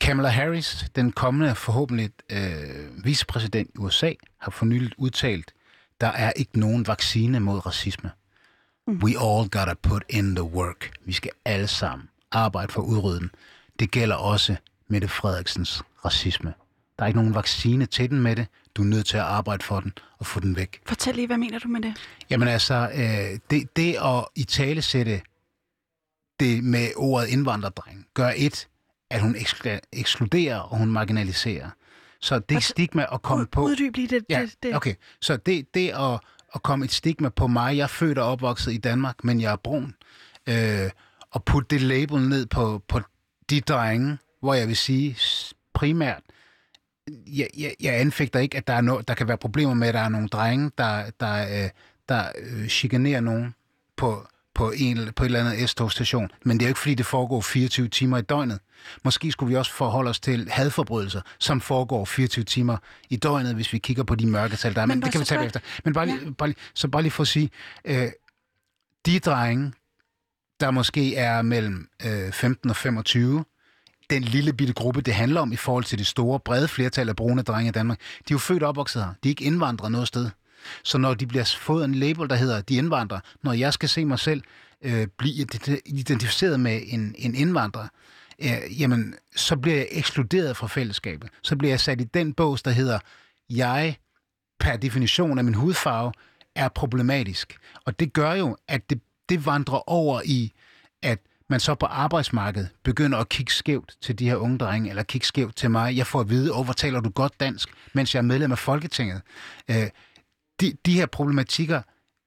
Kamala Harris, den kommende forhåbentlig øh, vicepræsident i USA, har for nylig udtalt, der er ikke nogen vaccine mod racisme. Mm. We all gotta put in the work. Vi skal alle sammen arbejde for at udrydde den. Det gælder også Mette Frederiksens racisme. Der er ikke nogen vaccine til den med det. Du er nødt til at arbejde for den og få den væk. Fortæl lige, hvad mener du med det? Jamen altså, øh, det, det at i tale sætte det med ordet indvandrerdreng, gør et, at hun ekskl- ekskluderer og hun marginaliserer. Så det Altså, stigma at komme Ud, på... Uddyb lige det. Ja, det, det. okay. Så det, det at, at komme et stigma på mig, jeg er født og opvokset i Danmark, men jeg er brun, øh, og putte det label ned på, på de drenge, hvor jeg vil sige primært, jeg, jeg, jeg anfægter ikke, at der, er no, der kan være problemer med, at der er nogle drenge, der, der, øh, der øh, chikanerer nogen på, på, en, på et eller andet S-togstation. Men det er jo ikke, fordi det foregår 24 timer i døgnet. Måske skulle vi også forholde os til hadforbrydelser, som foregår 24 timer i døgnet, hvis vi kigger på de mørketal, der er. Men, Men det kan vi tage spørg- efter. Men bare, lige, bare lige, så bare lige for at sige, øh, de drenge, der måske er mellem øh, 15 og 25, den lille bitte gruppe, det handler om i forhold til det store, brede flertal af brune drenge i Danmark, de er jo født og opvokset her. De er ikke indvandrere noget sted. Så når de bliver fået en label, der hedder de indvandrere, når jeg skal se mig selv øh, blive identificeret med en, en indvandrer, øh, jamen, så bliver jeg ekskluderet fra fællesskabet. Så bliver jeg sat i den bås, der hedder, jeg per definition af min hudfarve er problematisk. Og det gør jo, at det, det vandrer over i, at man så på arbejdsmarkedet begynder at kigge skævt til de her unge drenge, eller kigge skævt til mig. Jeg får at vide, oh, hvor taler du godt dansk, mens jeg er medlem af Folketinget. Øh, de, de her problematikker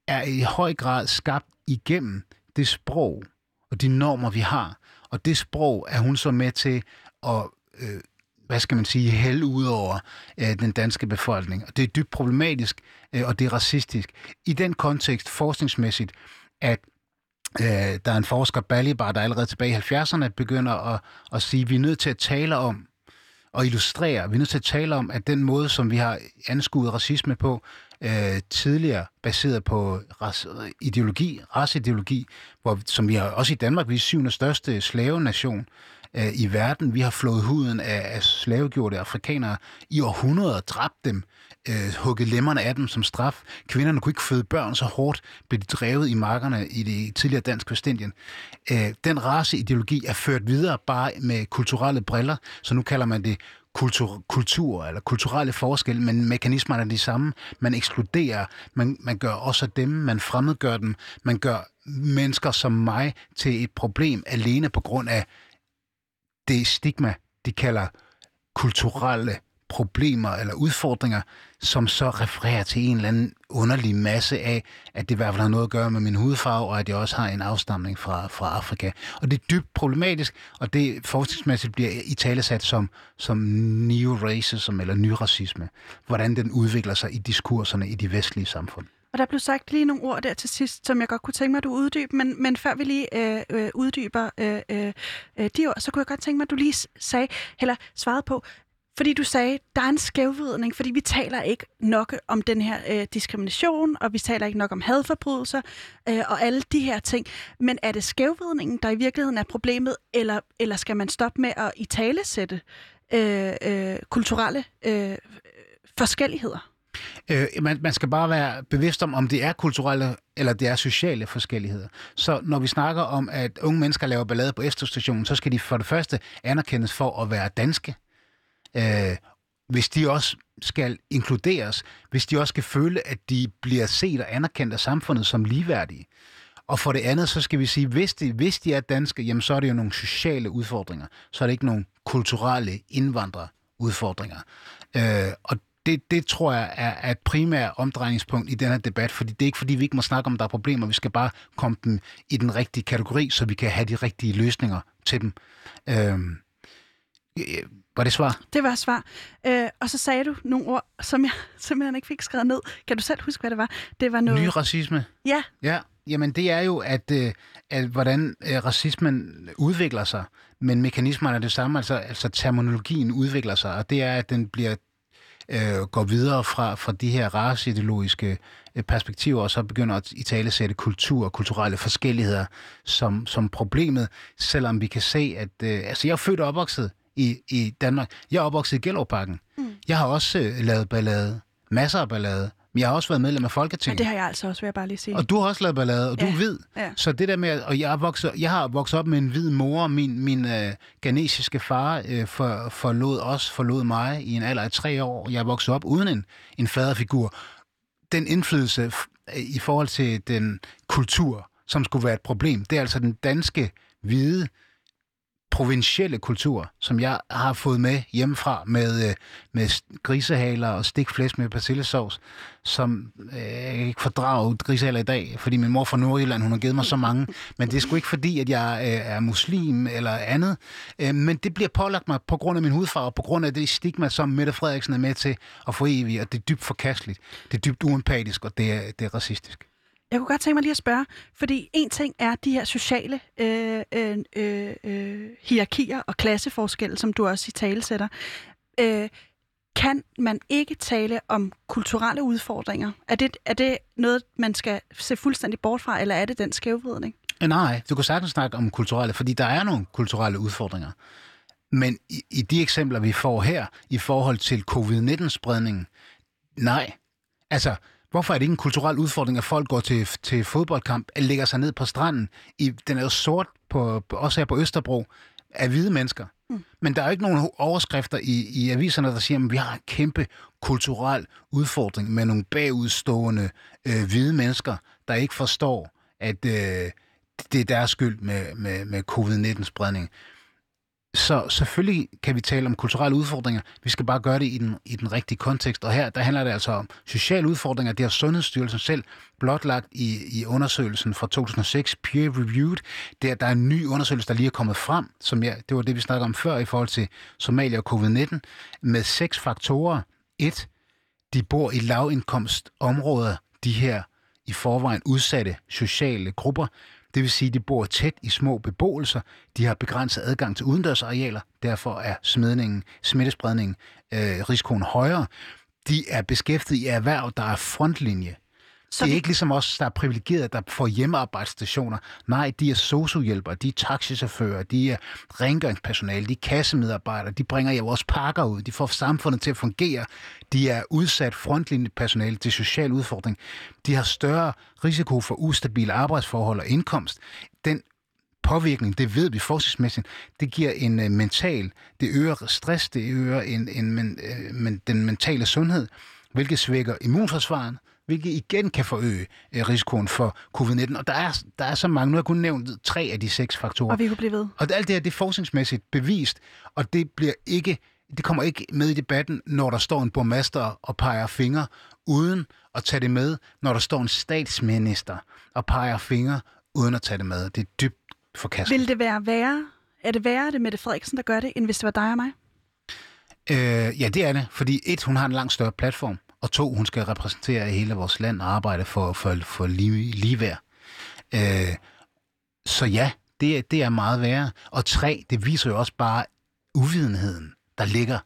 er i høj grad skabt igennem det sprog og de normer, vi har. Og det sprog er hun så med til at, øh, hvad skal man sige, hælde ud over øh, den danske befolkning. Og det er dybt problematisk, øh, og det er racistisk. I den kontekst, forskningsmæssigt, at øh, der er en forsker, Balibar, der allerede tilbage i 70'erne begynder at, at sige, at vi er nødt til at tale om og illustrere. Vi er nødt til at tale om, at den måde, som vi har anskuet racisme på, øh, tidligere baseret på ras, ideologi, raceideologi, hvor, som vi har også i Danmark, vi er syvende største slavenation øh, i verden. Vi har flået huden af, af slavegjorte afrikanere i århundreder, dræbt dem, øh, hugget lemmerne af dem som straf. Kvinderne kunne ikke føde børn så hårdt, blev de drevet i markerne i det tidligere dansk Vestindien. Øh, den raceideologi er ført videre bare med kulturelle briller, så nu kalder man det kultur, kultur eller kulturelle forskelle, men mekanismerne er de samme. Man ekskluderer, man, man gør også dem, man fremmedgør dem, man gør mennesker som mig til et problem alene på grund af det stigma, de kalder kulturelle problemer eller udfordringer, som så refererer til en eller anden underlig masse af, at det i hvert fald har noget at gøre med min hudfarve, og at jeg også har en afstamning fra, fra Afrika. Og det er dybt problematisk, og det forskningsmæssigt bliver i talesat som, som neo-racism eller nyracisme. Hvordan den udvikler sig i diskurserne i de vestlige samfund. Og der blev sagt lige nogle ord der til sidst, som jeg godt kunne tænke mig, at du uddyber. Men, men før vi lige øh, øh, uddyber øh, øh, øh de ord, så kunne jeg godt tænke mig, at du lige sagde, eller svarede på, fordi du sagde, der er en skævvidning, fordi vi taler ikke nok om den her øh, diskrimination, og vi taler ikke nok om hadforbrydelser øh, og alle de her ting. Men er det skævvidningen, der i virkeligheden er problemet, eller, eller skal man stoppe med at italesætte øh, øh, kulturelle øh, forskelligheder? Øh, man, man skal bare være bevidst om, om det er kulturelle eller det er sociale forskelligheder. Så når vi snakker om, at unge mennesker laver ballade på Esterstationen, så skal de for det første anerkendes for at være danske. Øh, hvis de også skal inkluderes, hvis de også skal føle, at de bliver set og anerkendt af samfundet som ligeværdige. Og for det andet, så skal vi sige, hvis de, hvis de er danske, jamen så er det jo nogle sociale udfordringer. Så er det ikke nogle kulturelle indvandrerudfordringer. Øh, og det, det tror jeg er, er et primært omdrejningspunkt i den her debat, fordi det er ikke fordi, vi ikke må snakke om, der er problemer. Vi skal bare komme dem i den rigtige kategori, så vi kan have de rigtige løsninger til dem. Øh, øh, var det svar? Det var svar. Øh, og så sagde du nogle ord, som jeg [LAUGHS] simpelthen ikke fik skrevet ned. Kan du selv huske, hvad det var? Det var noget... Ny racisme? Ja, Ja, jamen det er jo, at, øh, at hvordan øh, racismen udvikler sig, men mekanismerne er det samme, altså, altså terminologien udvikler sig, og det er, at den bliver øh, går videre fra, fra de her raceideologiske øh, perspektiver, og så begynder at i tale sætte kultur og kulturelle forskelligheder som, som problemet, selvom vi kan se, at øh, altså jeg er født og opvokset i, i Danmark. Jeg er opvokset i Gellerparken. Mm. Jeg har også øh, lavet ballade, masser af ballade, men jeg har også været medlem af og Folketinget. det har jeg altså også, vil jeg bare lige sige. Og du har også lavet ballade, og du Ja, er hvid. ja. Så det der med, og jeg, er vokset, jeg har vokset op med en hvid mor, min, min øh, ghanesiske far øh, for, forlod os, forlod mig i en alder af tre år. Jeg er vokset op uden en, en faderfigur. Den indflydelse f- i forhold til den kultur, som skulle være et problem, det er altså den danske, hvide, provincielle kultur, som jeg har fået med hjemmefra med, øh, med grisehaler og stikflæs med persillesovs, som øh, jeg kan ikke fordrage grisehaler i dag, fordi min mor fra Nordjylland, hun har givet mig så mange. Men det er sgu ikke fordi, at jeg øh, er muslim eller andet. Øh, men det bliver pålagt mig på grund af min hudfarve, på grund af det stigma, som Mette Frederiksen er med til at få evigt, og det er dybt forkasteligt. Det er dybt uempatisk, og det er, det er racistisk. Jeg kunne godt tænke mig lige at spørge, fordi en ting er de her sociale øh, øh, øh, øh, hierarkier og klasseforskelle, som du også i tale sætter. Øh, kan man ikke tale om kulturelle udfordringer? Er det, er det noget, man skal se fuldstændig bort fra, eller er det den skævvridning? Øh, nej, du kan sagtens snakke om kulturelle, fordi der er nogle kulturelle udfordringer. Men i, i de eksempler, vi får her, i forhold til covid-19-spredningen, nej. Altså, hvorfor er det ikke en kulturel udfordring, at folk går til, til fodboldkamp, lægger sig ned på stranden? I, den er jo sort, på, også her på Østerbro, af hvide mennesker. Mm. Men der er jo ikke nogen overskrifter i, i aviserne, der siger, at vi har en kæmpe kulturel udfordring med nogle bagudstående øh, hvide mennesker, der ikke forstår, at øh, det er deres skyld med, med, med covid-19-spredning. Så selvfølgelig kan vi tale om kulturelle udfordringer. Vi skal bare gøre det i den, i den rigtige kontekst. Og her der handler det altså om sociale udfordringer. Det har Sundhedsstyrelsen selv blotlagt i, i undersøgelsen fra 2006, peer-reviewed. Der, der er en ny undersøgelse, der lige er kommet frem, som jeg, det var det, vi snakkede om før i forhold til Somalia og covid-19, med seks faktorer. Et, de bor i lavindkomstområder, de her i forvejen udsatte sociale grupper. Det vil sige, at de bor tæt i små beboelser. De har begrænset adgang til udendørsarealer. Derfor er smidningen, smittespredningen, øh, risikoen højere. De er beskæftiget i erhverv, der er frontlinje. Så det er vi... ikke ligesom os, der er privilegeret, der får hjemmearbejdsstationer. Nej, de er sociohjælpere, de er taxichauffører, de er rengøringspersonale, de er kassemedarbejdere, de bringer jer vores pakker ud, de får samfundet til at fungere. De er udsat frontlinjepersonale til social udfordring. De har større risiko for ustabile arbejdsforhold og indkomst. Den påvirkning, det ved vi forskningsmæssigt, det giver en uh, mental, det øger stress, det øger en, en, men, uh, men, den mentale sundhed, hvilket svækker immunforsvaret, hvilket igen kan forøge øh, risikoen for covid-19. Og der er, der er så mange, nu har jeg kun nævnt tre af de seks faktorer. Og vi kunne blive ved. Og alt det her, det er forskningsmæssigt bevist, og det bliver ikke det kommer ikke med i debatten, når der står en borgmester og peger fingre, uden at tage det med, når der står en statsminister og peger fingre, uden at tage det med. Det er dybt forkastet. Vil det være værre? Er det værre, det Mette Frederiksen, der gør det, end hvis det var dig og mig? Øh, ja, det er det, fordi et, hun har en langt større platform og to, hun skal repræsentere hele vores land og arbejde for, for, for lige, ligeværd. Øh, så ja, det, det er meget værre. Og tre, det viser jo også bare uvidenheden, der ligger.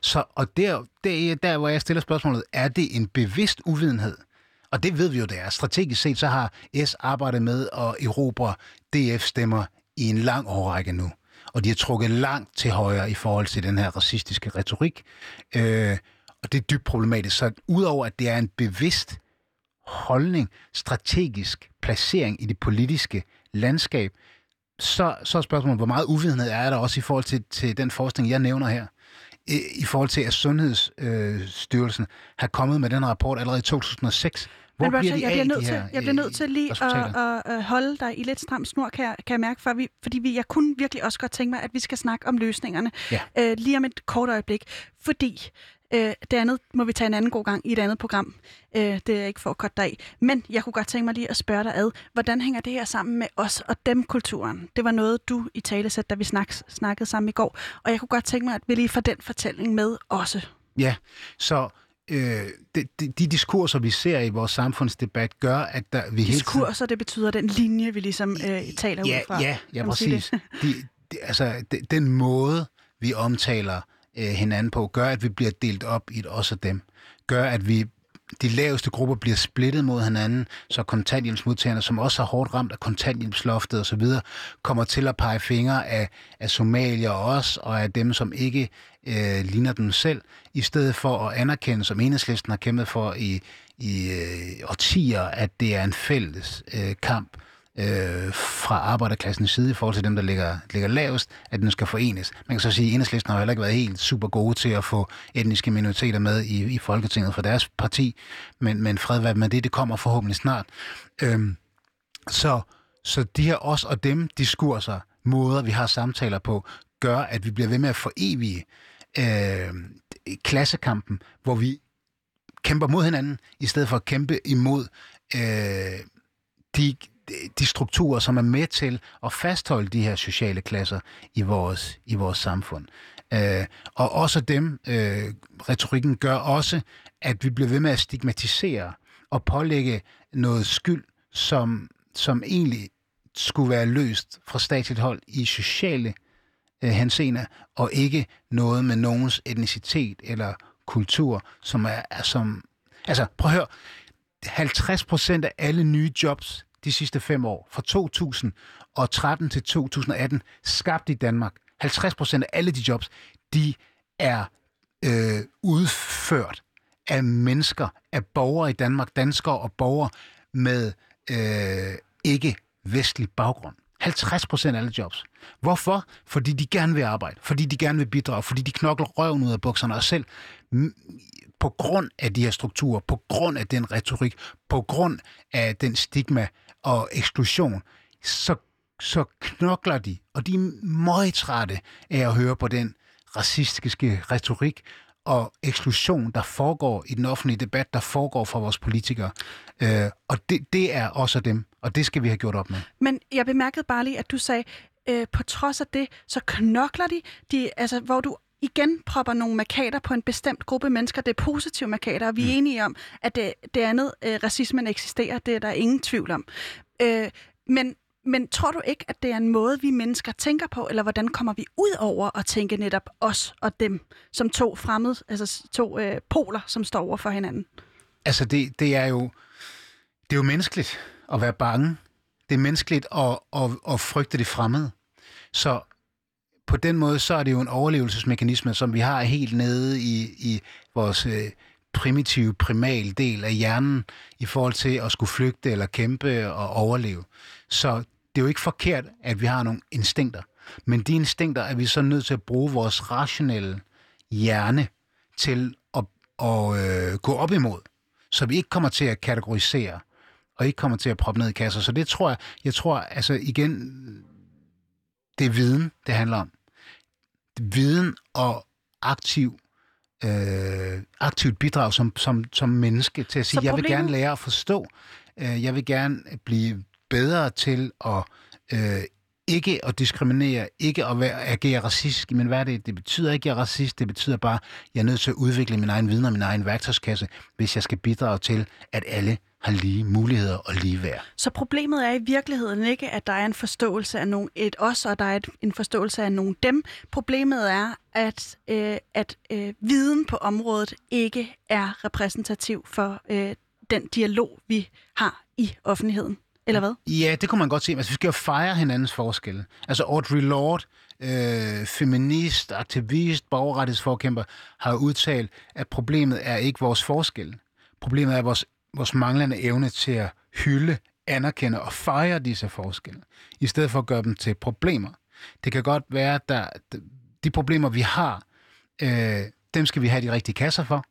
Så, og der, der, der, hvor jeg stiller spørgsmålet, er det en bevidst uvidenhed? Og det ved vi jo, det er. Strategisk set, så har S arbejdet med at erobre DF-stemmer i en lang årrække nu. Og de har trukket langt til højre i forhold til den her racistiske retorik. Øh, og det er dybt problematisk. Så udover at det er en bevidst holdning, strategisk placering i det politiske landskab, så, så er spørgsmålet, hvor meget uvidenhed er der også i forhold til, til den forskning, jeg nævner her. I, i forhold til, at Sundhedsstyrelsen øh, har kommet med den rapport allerede i 2006, hvor Men Roger, bliver de jeg, bliver nødt til, jeg bliver nødt til lige at, at, at holde dig i lidt stram snor, kan jeg, kan jeg mærke, for vi, fordi vi, jeg kunne virkelig også godt tænke mig, at vi skal snakke om løsningerne ja. øh, lige om et kort øjeblik. Fordi Øh, det andet må vi tage en anden god gang i et andet program. Øh, det er ikke for at korte dig af. Men jeg kunne godt tænke mig lige at spørge dig ad, hvordan hænger det her sammen med os og dem-kulturen? Det var noget, du i tale da vi snak, snakkede sammen i går. Og jeg kunne godt tænke mig, at vi lige får den fortælling med også. Ja, så øh, de, de, de diskurser, vi ser i vores samfundsdebat, gør, at der, vi Diskurser, hele tiden... det betyder den linje, vi ligesom øh, taler ja, ud fra. Ja, ja præcis. De, de, altså, de, den måde, vi omtaler øh, hinanden på, gør, at vi bliver delt op i et os og dem. Gør, at vi de laveste grupper bliver splittet mod hinanden, så kontanthjælpsmodtagerne, som også har hårdt ramt af kontanthjælpsloftet osv., kommer til at pege fingre af, af somalier også, og af dem, som ikke øh, ligner dem selv, i stedet for at anerkende, som enhedslisten har kæmpet for i, i øh, årtier, at det er en fælles øh, kamp øh, fra arbejderklassens side i forhold til dem, der ligger, ligger lavest, at den skal forenes. Man kan så sige, at enhedslisten har heller ikke været helt super gode til at få etniske minoriteter med i, i Folketinget for deres parti, men, men fred hvad med det, det kommer forhåbentlig snart. Øhm, så, så de her os og dem diskurser, måder vi har samtaler på, gør, at vi bliver ved med at forevige øh, klassekampen, hvor vi kæmper mod hinanden, i stedet for at kæmpe imod øh, de de strukturer, som er med til at fastholde de her sociale klasser i vores, i vores samfund. Øh, og også dem, øh, retorikken gør også, at vi bliver ved med at stigmatisere og pålægge noget skyld, som, som egentlig skulle være løst fra statsligt hold i sociale øh, hensener, og ikke noget med nogens etnicitet eller kultur, som er, er som... Altså, prøv at høre. 50 procent af alle nye jobs de sidste fem år, fra 2013 til 2018, skabt i Danmark. 50 procent af alle de jobs, de er øh, udført af mennesker, af borgere i Danmark, danskere og borgere med øh, ikke vestlig baggrund. 50 procent af alle jobs. Hvorfor? Fordi de gerne vil arbejde, fordi de gerne vil bidrage, fordi de knokler røven ud af bukserne, og selv på grund af de her strukturer, på grund af den retorik, på grund af den stigma og eksklusion, så, så knokler de, og de er meget trætte af at høre på den racistiske retorik og eksklusion, der foregår i den offentlige debat, der foregår fra vores politikere. Øh, og det, det er også dem, og det skal vi have gjort op med. Men jeg bemærkede bare lige, at du sagde, øh, på trods af det, så knokler de, de altså, hvor du igen propper nogle markader på en bestemt gruppe mennesker. Det er positive markader, og vi er mm. enige om, at det, det andet, øh, racismen eksisterer. Det er der ingen tvivl om. Øh, men, men tror du ikke, at det er en måde, vi mennesker tænker på, eller hvordan kommer vi ud over at tænke netop os og dem, som to fremmede, altså to øh, poler, som står over for hinanden? Altså, det, det er jo det er jo menneskeligt at være bange. Det er menneskeligt at, at, at frygte det fremmede. Så på den måde, så er det jo en overlevelsesmekanisme, som vi har helt nede i, i vores øh, primitive, primal del af hjernen, i forhold til at skulle flygte eller kæmpe og overleve. Så det er jo ikke forkert, at vi har nogle instinkter. Men de instinkter er vi så nødt til at bruge vores rationelle hjerne til at, at øh, gå op imod, så vi ikke kommer til at kategorisere og ikke kommer til at proppe ned i kasser. Så det tror jeg, jeg tror, altså igen, det er viden, det handler om. Viden og aktiv øh, aktivt bidrag som, som, som menneske til at sige, jeg vil gerne lære at forstå, øh, jeg vil gerne blive bedre til at øh, ikke at diskriminere, ikke at være, agere racistisk i min hverdag. Det betyder ikke, at jeg er racist. Det betyder bare, at jeg er nødt til at udvikle min egen viden og min egen værktøjskasse, hvis jeg skal bidrage til, at alle har lige muligheder og lige værd. Så problemet er i virkeligheden ikke, at der er en forståelse af nogen et os, og der er et, en forståelse af nogen dem. Problemet er, at, øh, at øh, viden på området ikke er repræsentativ for øh, den dialog, vi har i offentligheden. Eller hvad? Ja, det kunne man godt se. Altså, vi skal jo fejre hinandens forskelle. Altså Audre Lorde, øh, feminist, aktivist, borgerrettighedsforkæmper, har udtalt, at problemet er ikke vores forskel. Problemet er vores vores manglende evne til at hylde, anerkende og fejre disse forskelle, i stedet for at gøre dem til problemer. Det kan godt være, at der, de problemer, vi har, øh, dem skal vi have de rigtige kasser for,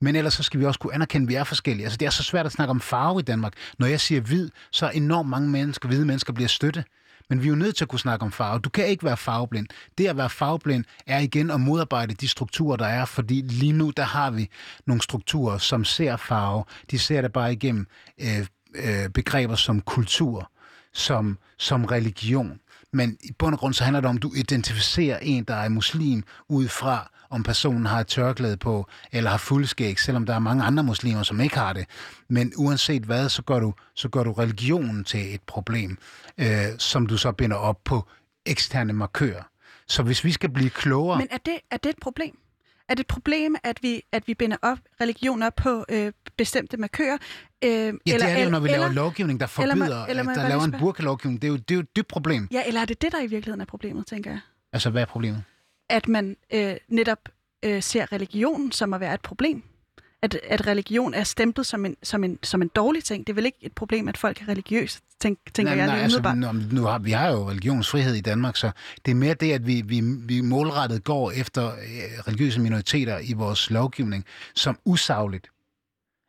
men ellers så skal vi også kunne anerkende, at vi er forskellige. Altså, det er så svært at snakke om farve i Danmark. Når jeg siger hvid, så er enormt mange mennesker, hvide mennesker, bliver støtte. Men vi er jo nødt til at kunne snakke om farve. Du kan ikke være farveblind. Det at være farveblind er igen at modarbejde de strukturer, der er, fordi lige nu der har vi nogle strukturer, som ser farve. De ser det bare igennem øh, øh, begreber som kultur, som, som religion. Men i bund og grund så handler det om, at du identificerer en, der er muslim, ud fra, om personen har et tørklæde på, eller har fuldskæg, selvom der er mange andre muslimer, som ikke har det. Men uanset hvad, så gør du, så gør du religionen til et problem, øh, som du så binder op på eksterne markører. Så hvis vi skal blive klogere... Men er det, er det et problem? Er det et problem, at vi, at vi binder op religion op på øh, bestemte markører? Øh, ja, eller, det er det jo, når vi eller, laver lovgivning, der forbyder, eller, eller, der laver en burkalovgivning. Det er jo det er jo et dybt problem. Ja, eller er det det, der i virkeligheden er problemet, tænker jeg? Altså, hvad er problemet? At man øh, netop øh, ser religion som at være et problem. At, at religion er stemplet som en, som, en, som en dårlig ting. Det er vel ikke et problem, at folk er religiøse, tænk, tænker nej, jeg nej, altså, nu, nu har, vi har jo religionsfrihed i Danmark, så det er mere det, at vi, vi, vi målrettet går efter øh, religiøse minoriteter i vores lovgivning som usagligt.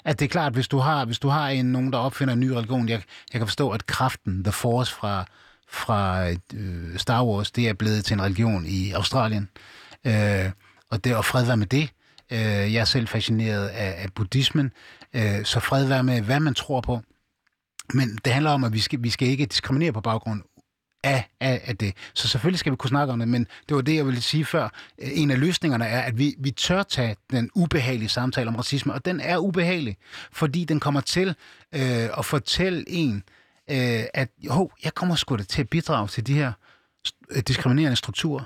At det er klart, hvis du har, hvis du har en, nogen, der opfinder en ny religion, jeg, jeg kan forstå, at kraften, The Force fra, fra øh, Star Wars, det er blevet til en religion i Australien. Øh, og, det, og fred være med det. Øh, jeg er selv fascineret af, af buddhismen, øh, så fred være med, hvad man tror på. Men det handler om, at vi skal, vi skal ikke diskriminere på baggrund af, af, af det. Så selvfølgelig skal vi kunne snakke om det, men det var det, jeg ville sige før. Øh, en af løsningerne er, at vi, vi tør tage den ubehagelige samtale om racisme, og den er ubehagelig, fordi den kommer til øh, at fortælle en, øh, Øh, at jo, jeg kommer sgu da til at bidrage til de her øh, diskriminerende strukturer.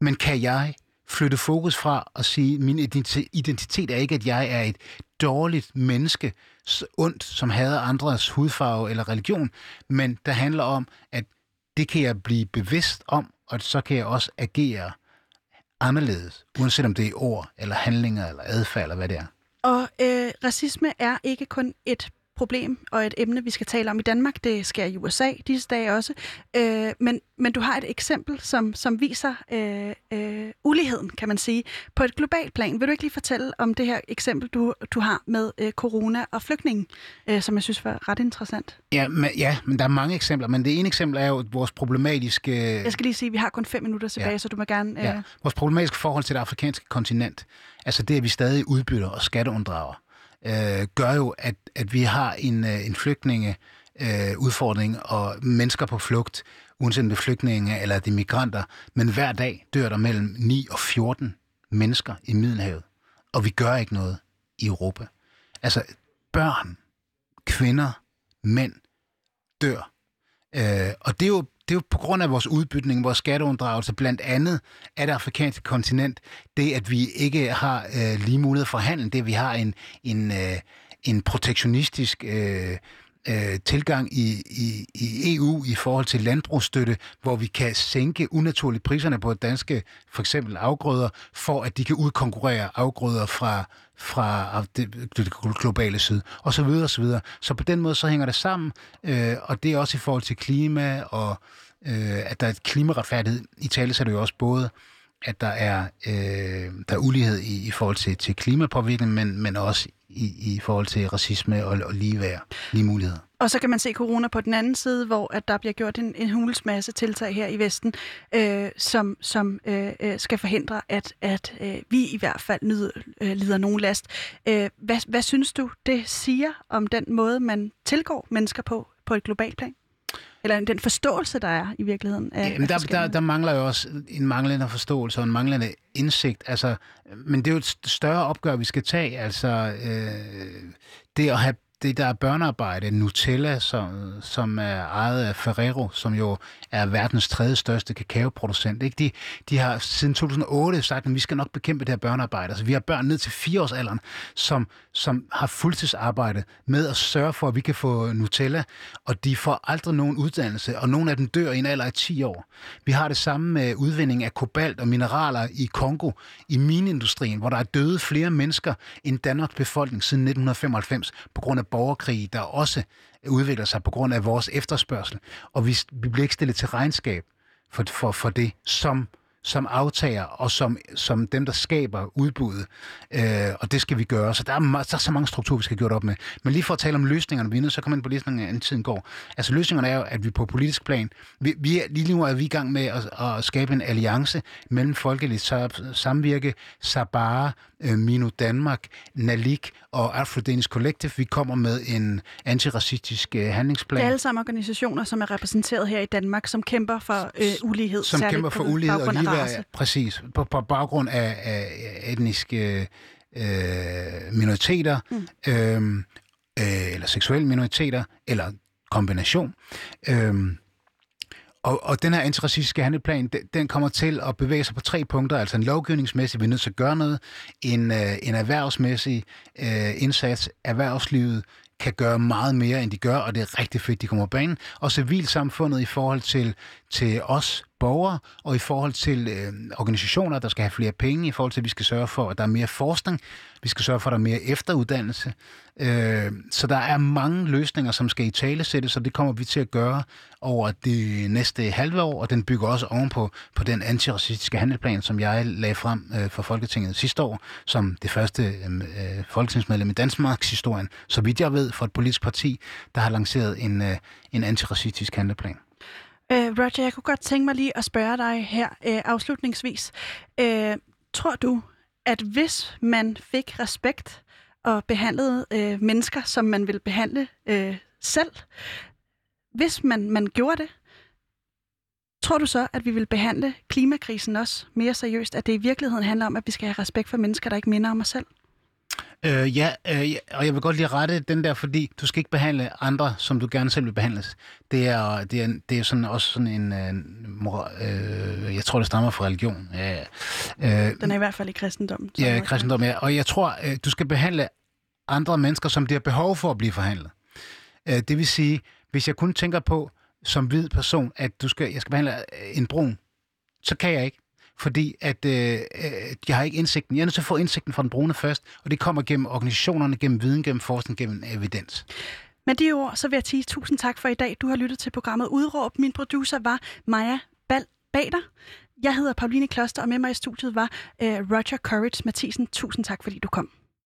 Men kan jeg flytte fokus fra at sige, at min identitet er ikke, at jeg er et dårligt menneske, ondt, som hader andres hudfarve eller religion, men der handler om, at det kan jeg blive bevidst om, og så kan jeg også agere anderledes, uanset om det er ord, eller handlinger, eller adfærd, eller hvad det er. Og øh, racisme er ikke kun et problem og et emne, vi skal tale om i Danmark. Det sker i USA disse dage også. Øh, men, men du har et eksempel, som, som viser øh, øh, uligheden, kan man sige, på et globalt plan. Vil du ikke lige fortælle om det her eksempel, du, du har med øh, corona og flygtninge, øh, som jeg synes var ret interessant? Ja men, ja, men der er mange eksempler, men det ene eksempel er jo vores problematiske... Jeg skal lige sige, at vi har kun fem minutter tilbage, ja. så du må gerne... Øh... Ja. Vores problematiske forhold til det afrikanske kontinent, altså det, at vi stadig udbytter og skatteunddrager øh, gør jo, at, at vi har en, øh, en flygtninge øh, udfordring og mennesker på flugt, uanset om det er flygtninge eller det er migranter, men hver dag dør der mellem 9 og 14 mennesker i Middelhavet, og vi gør ikke noget i Europa. Altså børn, kvinder, mænd dør. Øh, og det er jo det er jo på grund af vores udbytning, vores skatteunddragelse, blandt andet af det afrikanske kontinent, det at vi ikke har øh, lige mulighed for handel, det at vi har en, en, øh, en protektionistisk øh, øh, tilgang i, i, i EU i forhold til landbrugsstøtte, hvor vi kan sænke unaturligt priserne på danske for eksempel afgrøder, for at de kan udkonkurrere afgrøder fra, fra det, det globale syd, og så videre, og så videre. Så på den måde så hænger det sammen, øh, og det er også i forhold til klima, og øh, at der er et klimaretfærdighed. I tale så er det jo også både at der er, øh, der er ulighed i, i forhold til, til klimapåvirkning, men, men også i, i forhold til racisme og, og ligeværd, lige muligheder. Og så kan man se corona på den anden side, hvor at der bliver gjort en, en hulens masse tiltag her i Vesten, øh, som, som øh, øh, skal forhindre, at, at øh, vi i hvert fald nyder, øh, lider nogen last. Øh, hvad, hvad synes du, det siger om den måde, man tilgår mennesker på, på et globalt plan? Eller den forståelse, der er i virkeligheden af, Jamen, der, der, der mangler jo også en manglende forståelse og en manglende indsigt. Altså, men det er jo et større opgør, vi skal tage. Altså, øh, det at have det der børnearbejde, Nutella, som, som er ejet af Ferrero, som jo er verdens tredje største kakaoproducent. Ikke? De, de har siden 2008 sagt, at vi skal nok bekæmpe det her børnearbejde. Altså, vi har børn ned til fireårsalderen, som, som har fuldtidsarbejde med at sørge for, at vi kan få Nutella, og de får aldrig nogen uddannelse, og nogle af dem dør i en alder af 10 år. Vi har det samme med udvinding af kobalt og mineraler i Kongo, i minindustrien, hvor der er døde flere mennesker end Danmarks befolkning siden 1995 på grund af borgerkrig, der også udvikler sig på grund af vores efterspørgsel. Og vi, vi bliver ikke stillet til regnskab for, for, for det som som aftager og som, som dem, der skaber udbuddet. Øh, og det skal vi gøre. Så der er, der er så mange strukturer, vi skal gøre op med. Men lige for at tale om løsningerne, vi er nødt så kommer ind på løsningerne, inden tiden går. Altså løsningerne er jo, at vi på politisk plan, vi, vi er, lige nu er vi i gang med at, at skabe en alliance mellem folkeligt samvirke, Sabara, øh, Mino Danmark, Nalik og Afro-Danish Collective. Vi kommer med en antiracistisk øh, handlingsplan. Det er alle sammen organisationer, som er repræsenteret her i Danmark, som kæmper for øh, ulighed. Som kæmper for ulighed og ligeværd, præcis. På, på baggrund af, af etniske øh, minoriteter, mm. øh, øh, eller seksuelle minoriteter, eller kombination. Øh, og, og den her antiracistiske handleplan, den, den kommer til at bevæge sig på tre punkter. Altså en lovgivningsmæssig, vi er nødt til at gøre noget. En, øh, en erhvervsmæssig øh, indsats. Erhvervslivet kan gøre meget mere, end de gør, og det er rigtig fedt, de kommer på banen. Og civilsamfundet i forhold til, til os borgere, og i forhold til øh, organisationer, der skal have flere penge, i forhold til, at vi skal sørge for, at der er mere forskning, vi skal sørge for, at der er mere efteruddannelse. Øh, så der er mange løsninger, som skal i tale sættes, og det kommer vi til at gøre over det næste halve år, og den bygger også ovenpå på den antiracistiske handelplan, som jeg lagde frem øh, for Folketinget sidste år, som det første øh, folketingsmedlem i Danmarks historien, så vidt jeg ved, for et politisk parti, der har lanceret en, øh, en antiracistisk handelplan. Øh, Roger, jeg kunne godt tænke mig lige at spørge dig her øh, afslutningsvis. Øh, tror du, at hvis man fik respekt og behandlede øh, mennesker, som man vil behandle øh, selv, hvis man, man gjorde det, Tror du så, at vi vil behandle klimakrisen også mere seriøst? At det i virkeligheden handler om, at vi skal have respekt for mennesker, der ikke minder om os selv? Øh, ja, øh, og jeg vil godt lige rette den der, fordi du skal ikke behandle andre, som du gerne selv vil behandles. Det er, det er, det er sådan også sådan en... Øh, øh, jeg tror, det stammer fra religion. Ja, øh, den er i hvert fald i kristendommen. Ja, kristendom, ja. Og jeg tror, øh, du skal behandle andre mennesker, som de har behov for at blive forhandlet. Øh, det vil sige, hvis jeg kun tænker på, som hvid person, at du skal, jeg skal behandle en brun, så kan jeg ikke fordi at øh, øh de jeg har ikke indsigten. Jeg er nødt til at få indsigten fra den brune først, og det kommer gennem organisationerne, gennem viden, gennem forskning, gennem evidens. Med de ord, så vil jeg sige tusind tak for i dag. Du har lyttet til programmet Udråb. Min producer var Maja Bal Bader. Jeg hedder Pauline Kloster, og med mig i studiet var øh, Roger Courage Mathisen. Tusind tak, fordi du kom.